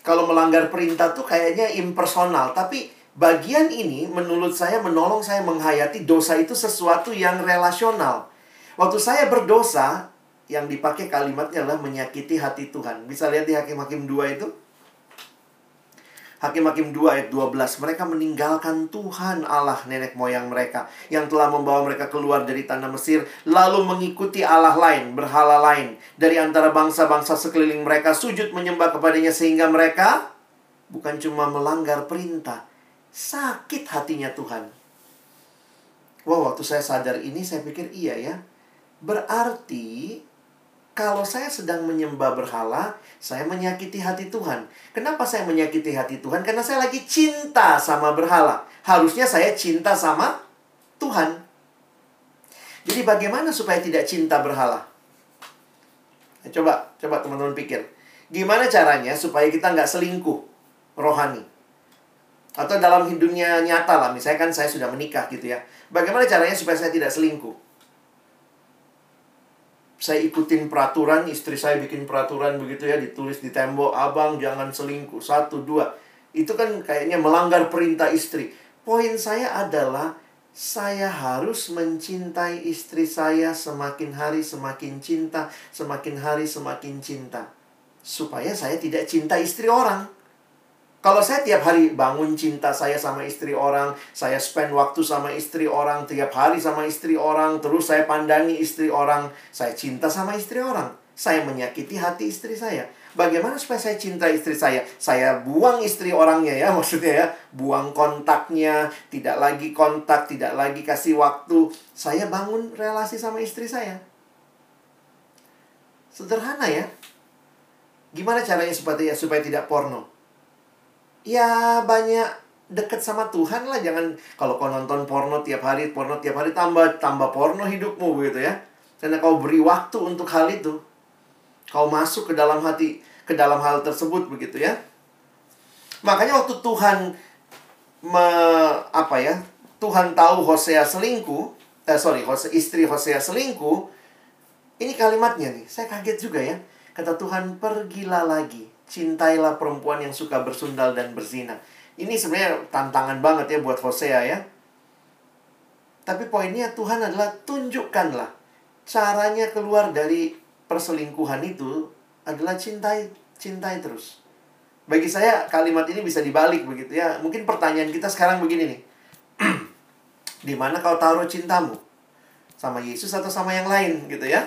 Kalau melanggar perintah tuh kayaknya impersonal, tapi bagian ini menurut saya menolong saya menghayati dosa itu sesuatu yang relasional. Waktu saya berdosa, yang dipakai kalimatnya adalah menyakiti hati Tuhan. Bisa lihat di Hakim-Hakim 2 itu. Hakim-Hakim 2 ayat 12 Mereka meninggalkan Tuhan Allah nenek moyang mereka Yang telah membawa mereka keluar dari tanah Mesir Lalu mengikuti Allah lain, berhala lain Dari antara bangsa-bangsa sekeliling mereka Sujud menyembah kepadanya sehingga mereka Bukan cuma melanggar perintah Sakit hatinya Tuhan Wow, waktu saya sadar ini saya pikir iya ya Berarti kalau saya sedang menyembah berhala, saya menyakiti hati Tuhan. Kenapa saya menyakiti hati Tuhan? Karena saya lagi cinta sama berhala. Harusnya saya cinta sama Tuhan. Jadi bagaimana supaya tidak cinta berhala? Ya, coba, coba teman-teman pikir. Gimana caranya supaya kita nggak selingkuh rohani? Atau dalam hidupnya nyata lah, misalnya kan saya sudah menikah gitu ya. Bagaimana caranya supaya saya tidak selingkuh? Saya ikutin peraturan, istri saya bikin peraturan begitu ya, ditulis di tembok, abang jangan selingkuh, satu, dua. Itu kan kayaknya melanggar perintah istri. Poin saya adalah, saya harus mencintai istri saya semakin hari semakin cinta, semakin hari semakin cinta. Supaya saya tidak cinta istri orang. Kalau saya tiap hari bangun cinta saya sama istri orang, saya spend waktu sama istri orang, tiap hari sama istri orang, terus saya pandangi istri orang, saya cinta sama istri orang. Saya menyakiti hati istri saya. Bagaimana supaya saya cinta istri saya? Saya buang istri orangnya ya, maksudnya ya. Buang kontaknya, tidak lagi kontak, tidak lagi kasih waktu. Saya bangun relasi sama istri saya. Sederhana ya. Gimana caranya supaya supaya tidak porno? Ya banyak deket sama Tuhan lah. Jangan kalau kau nonton porno tiap hari porno tiap hari tambah tambah porno hidupmu begitu ya. Karena kau beri waktu untuk hal itu. Kau masuk ke dalam hati ke dalam hal tersebut begitu ya. Makanya waktu Tuhan me, apa ya Tuhan tahu Hosea selingkuh eh sorry Hosea, istri Hosea selingkuh ini kalimatnya nih. Saya kaget juga ya. Kata Tuhan pergilah lagi cintailah perempuan yang suka bersundal dan berzina. Ini sebenarnya tantangan banget ya buat Hosea ya. Tapi poinnya Tuhan adalah tunjukkanlah caranya keluar dari perselingkuhan itu adalah cintai, cintai terus. Bagi saya kalimat ini bisa dibalik begitu ya. Mungkin pertanyaan kita sekarang begini nih. Di mana kau taruh cintamu? Sama Yesus atau sama yang lain gitu ya?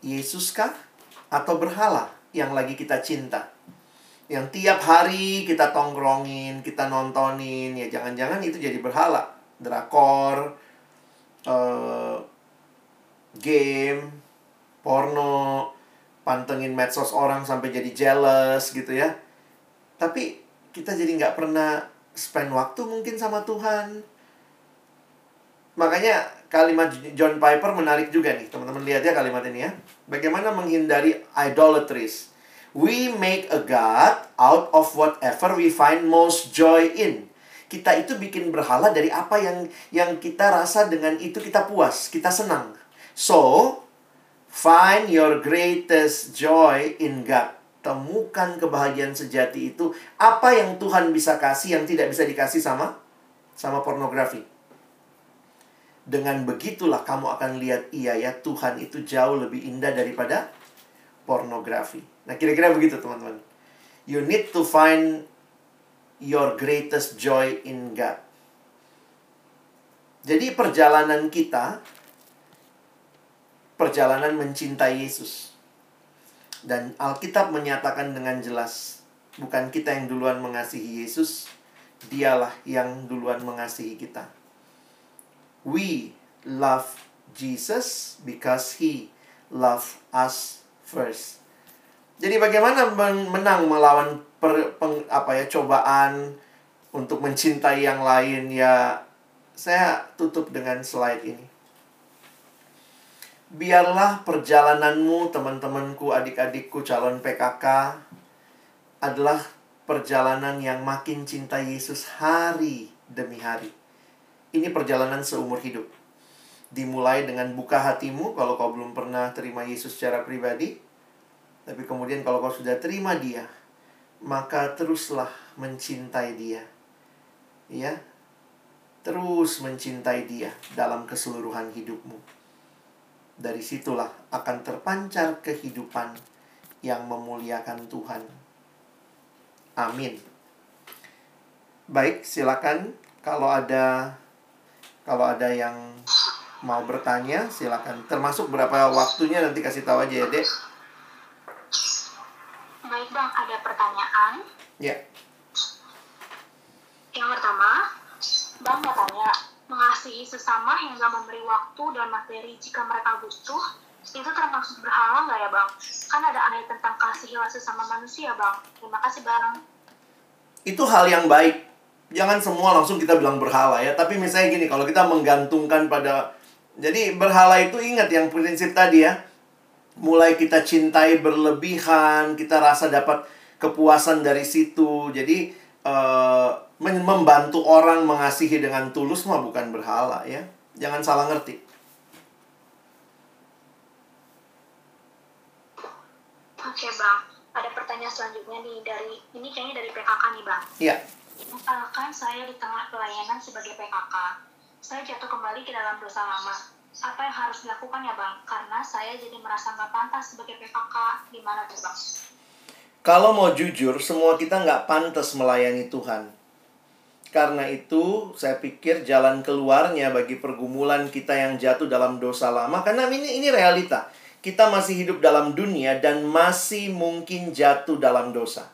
Yesuskah atau berhala yang lagi kita cinta? Yang tiap hari kita tongkrongin, kita nontonin, ya jangan-jangan itu jadi berhala. Drakor, uh, game, porno, pantengin medsos orang sampai jadi jealous gitu ya. Tapi kita jadi nggak pernah spend waktu mungkin sama Tuhan. Makanya kalimat John Piper menarik juga nih. Teman-teman lihat ya kalimat ini ya. Bagaimana menghindari idolatries. We make a God out of whatever we find most joy in. Kita itu bikin berhala dari apa yang yang kita rasa dengan itu kita puas, kita senang. So, find your greatest joy in God. Temukan kebahagiaan sejati itu apa yang Tuhan bisa kasih yang tidak bisa dikasih sama sama pornografi. Dengan begitulah kamu akan lihat iya ya Tuhan itu jauh lebih indah daripada pornografi. Nah, kira-kira begitu teman-teman. You need to find your greatest joy in God. Jadi perjalanan kita perjalanan mencintai Yesus. Dan Alkitab menyatakan dengan jelas, bukan kita yang duluan mengasihi Yesus, Dialah yang duluan mengasihi kita. We love Jesus because he loved us first. Jadi bagaimana menang melawan per, peng, apa ya cobaan untuk mencintai yang lain ya saya tutup dengan slide ini. Biarlah perjalananmu teman-temanku, adik-adikku calon PKK adalah perjalanan yang makin cinta Yesus hari demi hari. Ini perjalanan seumur hidup. Dimulai dengan buka hatimu kalau kau belum pernah terima Yesus secara pribadi. Tapi kemudian kalau kau sudah terima dia, maka teruslah mencintai dia. Ya. Terus mencintai dia dalam keseluruhan hidupmu. Dari situlah akan terpancar kehidupan yang memuliakan Tuhan. Amin. Baik, silakan kalau ada kalau ada yang mau bertanya, silakan. Termasuk berapa waktunya nanti kasih tahu aja ya, Dek. Baik, Bang, ada pertanyaan. Ya. Yang pertama, Bang mau tanya, mengasihi sesama hingga memberi waktu dan materi jika mereka butuh, itu termasuk berhala nggak ya, Bang? Kan ada ayat tentang kasihilah sesama manusia, Bang. Terima kasih, Bang. Itu hal yang baik. Jangan semua langsung kita bilang berhala ya. Tapi misalnya gini, kalau kita menggantungkan pada... Jadi berhala itu ingat yang prinsip tadi ya. Mulai kita cintai berlebihan, kita rasa dapat kepuasan dari situ. Jadi uh, membantu orang mengasihi dengan tulus mah bukan berhala ya. Jangan salah ngerti. Oke bang, ada pertanyaan selanjutnya nih dari ini kayaknya dari PKK nih bang. Iya. Misalkan saya di tengah pelayanan sebagai PKK, saya jatuh kembali ke dalam dosa lama. Apa yang harus dilakukan ya bang? Karena saya jadi merasa nggak pantas sebagai PKK. Gimana tuh bang? Kalau mau jujur, semua kita nggak pantas melayani Tuhan. Karena itu, saya pikir jalan keluarnya bagi pergumulan kita yang jatuh dalam dosa lama, karena ini ini realita. Kita masih hidup dalam dunia dan masih mungkin jatuh dalam dosa.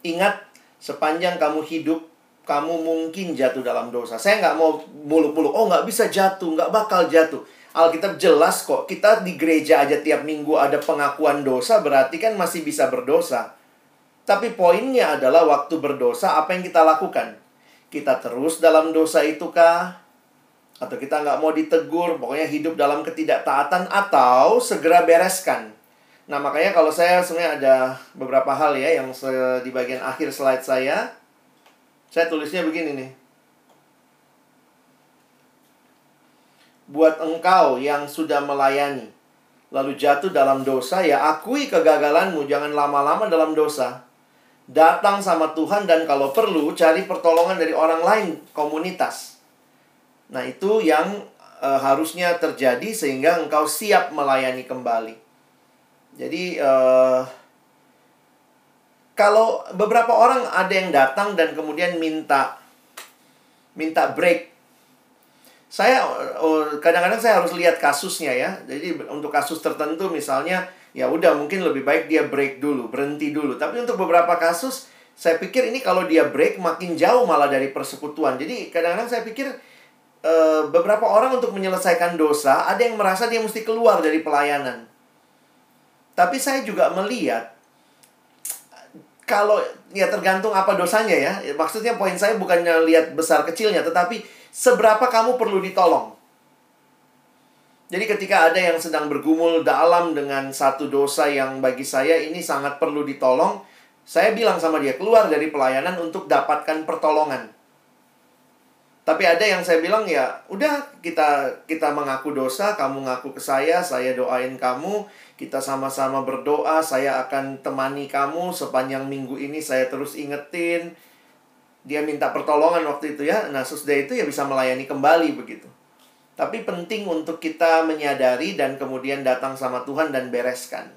Ingat, sepanjang kamu hidup, kamu mungkin jatuh dalam dosa. Saya nggak mau muluk-muluk, oh nggak bisa jatuh, nggak bakal jatuh. Alkitab jelas kok, kita di gereja aja tiap minggu ada pengakuan dosa, berarti kan masih bisa berdosa. Tapi poinnya adalah waktu berdosa, apa yang kita lakukan? Kita terus dalam dosa itu kah? Atau kita nggak mau ditegur, pokoknya hidup dalam ketidaktaatan, atau segera bereskan. Nah, makanya kalau saya sebenarnya ada beberapa hal ya yang di bagian akhir slide saya, saya tulisnya begini nih. buat engkau yang sudah melayani lalu jatuh dalam dosa ya akui kegagalanmu. Jangan lama-lama dalam dosa. Datang sama Tuhan dan kalau perlu cari pertolongan dari orang lain komunitas. Nah itu yang e, harusnya terjadi sehingga engkau siap melayani kembali jadi e, kalau beberapa orang ada yang datang dan kemudian minta minta break saya oh, kadang-kadang saya harus lihat kasusnya ya. Jadi untuk kasus tertentu misalnya ya udah mungkin lebih baik dia break dulu, berhenti dulu. Tapi untuk beberapa kasus saya pikir ini kalau dia break makin jauh malah dari persekutuan. Jadi kadang-kadang saya pikir uh, beberapa orang untuk menyelesaikan dosa ada yang merasa dia mesti keluar dari pelayanan. Tapi saya juga melihat kalau ya tergantung apa dosanya ya. Maksudnya poin saya bukannya lihat besar kecilnya tetapi seberapa kamu perlu ditolong. Jadi ketika ada yang sedang bergumul dalam dengan satu dosa yang bagi saya ini sangat perlu ditolong, saya bilang sama dia keluar dari pelayanan untuk dapatkan pertolongan. Tapi ada yang saya bilang ya, udah kita kita mengaku dosa, kamu ngaku ke saya, saya doain kamu, kita sama-sama berdoa, saya akan temani kamu sepanjang minggu ini saya terus ingetin, dia minta pertolongan waktu itu ya. Nah, sesudah itu ya bisa melayani kembali begitu. Tapi penting untuk kita menyadari dan kemudian datang sama Tuhan dan bereskan.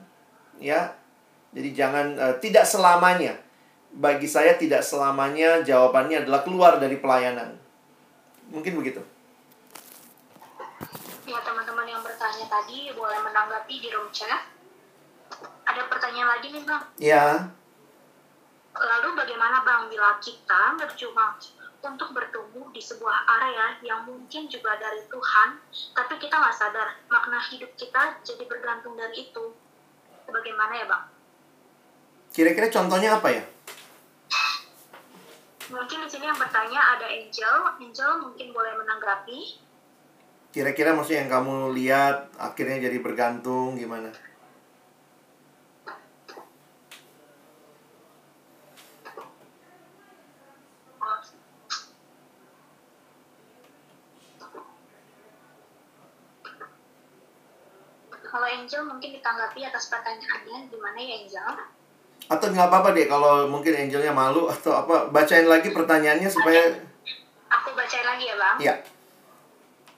Ya. Jadi jangan uh, tidak selamanya. Bagi saya tidak selamanya jawabannya adalah keluar dari pelayanan. Mungkin begitu. Ya, teman-teman yang bertanya tadi boleh menanggapi di room chat. Ada pertanyaan lagi nih, Bang? Ya. Lalu bagaimana Bang bila kita berjuang untuk bertumbuh di sebuah area yang mungkin juga dari Tuhan, tapi kita nggak sadar makna hidup kita jadi bergantung dari itu. Bagaimana ya Bang? Kira-kira contohnya apa ya? Mungkin di sini yang bertanya ada Angel. Angel mungkin boleh menanggapi. Kira-kira maksudnya yang kamu lihat akhirnya jadi bergantung gimana? Kalau Angel mungkin ditanggapi atas pertanyaannya gimana ya Angel? Atau nggak apa-apa deh kalau mungkin Angelnya malu atau apa bacain lagi pertanyaannya supaya Aku bacain lagi ya Bang. ya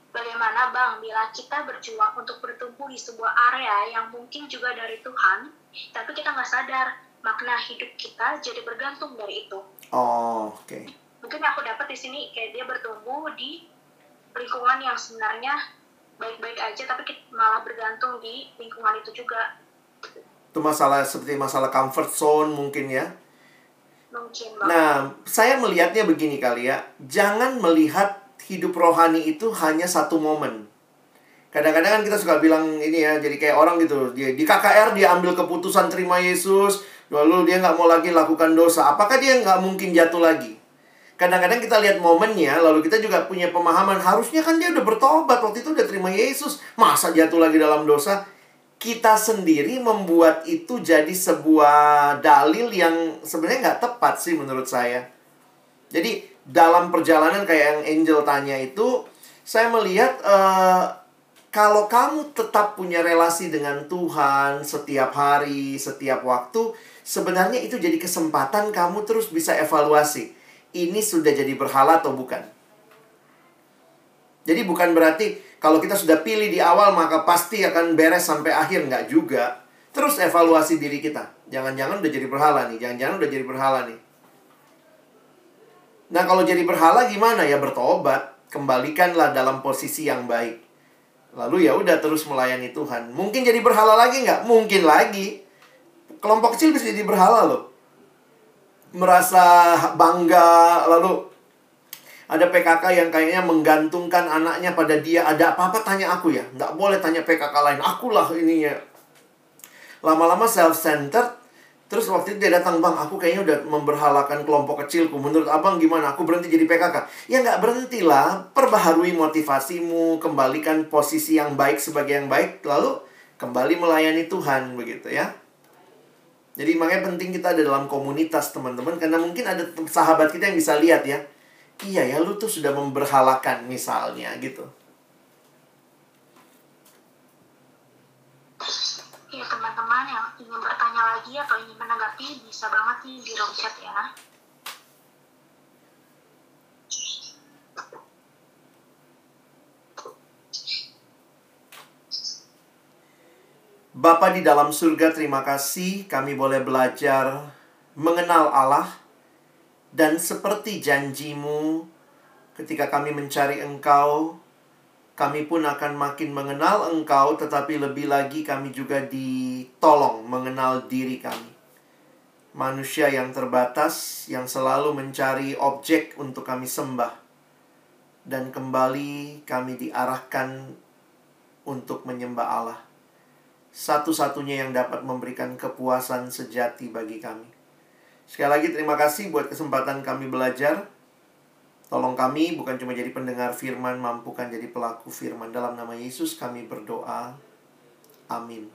Bagaimana Bang bila kita berjuang untuk bertumbuh di sebuah area yang mungkin juga dari Tuhan, tapi kita nggak sadar makna hidup kita jadi bergantung dari itu. oh oke Mungkin yang aku dapat di sini kayak dia bertumbuh di lingkungan yang sebenarnya baik-baik aja, tapi kita malah bergantung di lingkungan itu juga. Itu masalah seperti masalah comfort zone mungkin ya Mungkin Bang. Nah, saya melihatnya begini kali ya. Jangan melihat hidup rohani itu hanya satu momen. Kadang-kadang kan kita suka bilang ini ya, jadi kayak orang gitu. Dia di KKR dia ambil keputusan terima Yesus, lalu dia nggak mau lagi lakukan dosa. Apakah dia nggak mungkin jatuh lagi? Kadang-kadang kita lihat momennya, lalu kita juga punya pemahaman harusnya kan dia udah bertobat waktu itu udah terima Yesus, masa jatuh lagi dalam dosa? Kita sendiri membuat itu jadi sebuah dalil yang sebenarnya nggak tepat sih menurut saya. Jadi dalam perjalanan kayak yang Angel tanya itu, saya melihat eh, kalau kamu tetap punya relasi dengan Tuhan setiap hari, setiap waktu, sebenarnya itu jadi kesempatan kamu terus bisa evaluasi. Ini sudah jadi berhala atau bukan? Jadi bukan berarti kalau kita sudah pilih di awal maka pasti akan beres sampai akhir nggak juga. Terus evaluasi diri kita. Jangan-jangan udah jadi berhala nih, jangan-jangan udah jadi berhala nih. Nah, kalau jadi berhala gimana ya bertobat, kembalikanlah dalam posisi yang baik. Lalu ya udah terus melayani Tuhan. Mungkin jadi berhala lagi nggak? Mungkin lagi. Kelompok kecil bisa jadi berhala loh. Merasa bangga, lalu ada PKK yang kayaknya menggantungkan anaknya pada dia. Ada apa-apa tanya aku ya. Nggak boleh tanya PKK lain. Akulah ininya. Lama-lama self-centered. Terus waktu itu dia datang, Bang, aku kayaknya udah memberhalakan kelompok kecilku. Menurut Abang gimana? Aku berhenti jadi PKK. Ya nggak berhenti lah. Perbaharui motivasimu. Kembalikan posisi yang baik sebagai yang baik. Lalu kembali melayani Tuhan. Begitu ya. Jadi makanya penting kita ada dalam komunitas teman-teman. Karena mungkin ada sahabat kita yang bisa lihat ya iya ya lu tuh sudah memberhalakan misalnya gitu. Ya teman-teman yang ingin bertanya lagi atau ingin menanggapi bisa banget nih di room chat ya. Bapa di dalam surga, terima kasih kami boleh belajar mengenal Allah dan seperti janjimu ketika kami mencari engkau kami pun akan makin mengenal engkau tetapi lebih lagi kami juga ditolong mengenal diri kami. Manusia yang terbatas yang selalu mencari objek untuk kami sembah. Dan kembali kami diarahkan untuk menyembah Allah. Satu-satunya yang dapat memberikan kepuasan sejati bagi kami. Sekali lagi terima kasih buat kesempatan kami belajar. Tolong kami bukan cuma jadi pendengar firman, mampukan jadi pelaku firman. Dalam nama Yesus kami berdoa. Amin.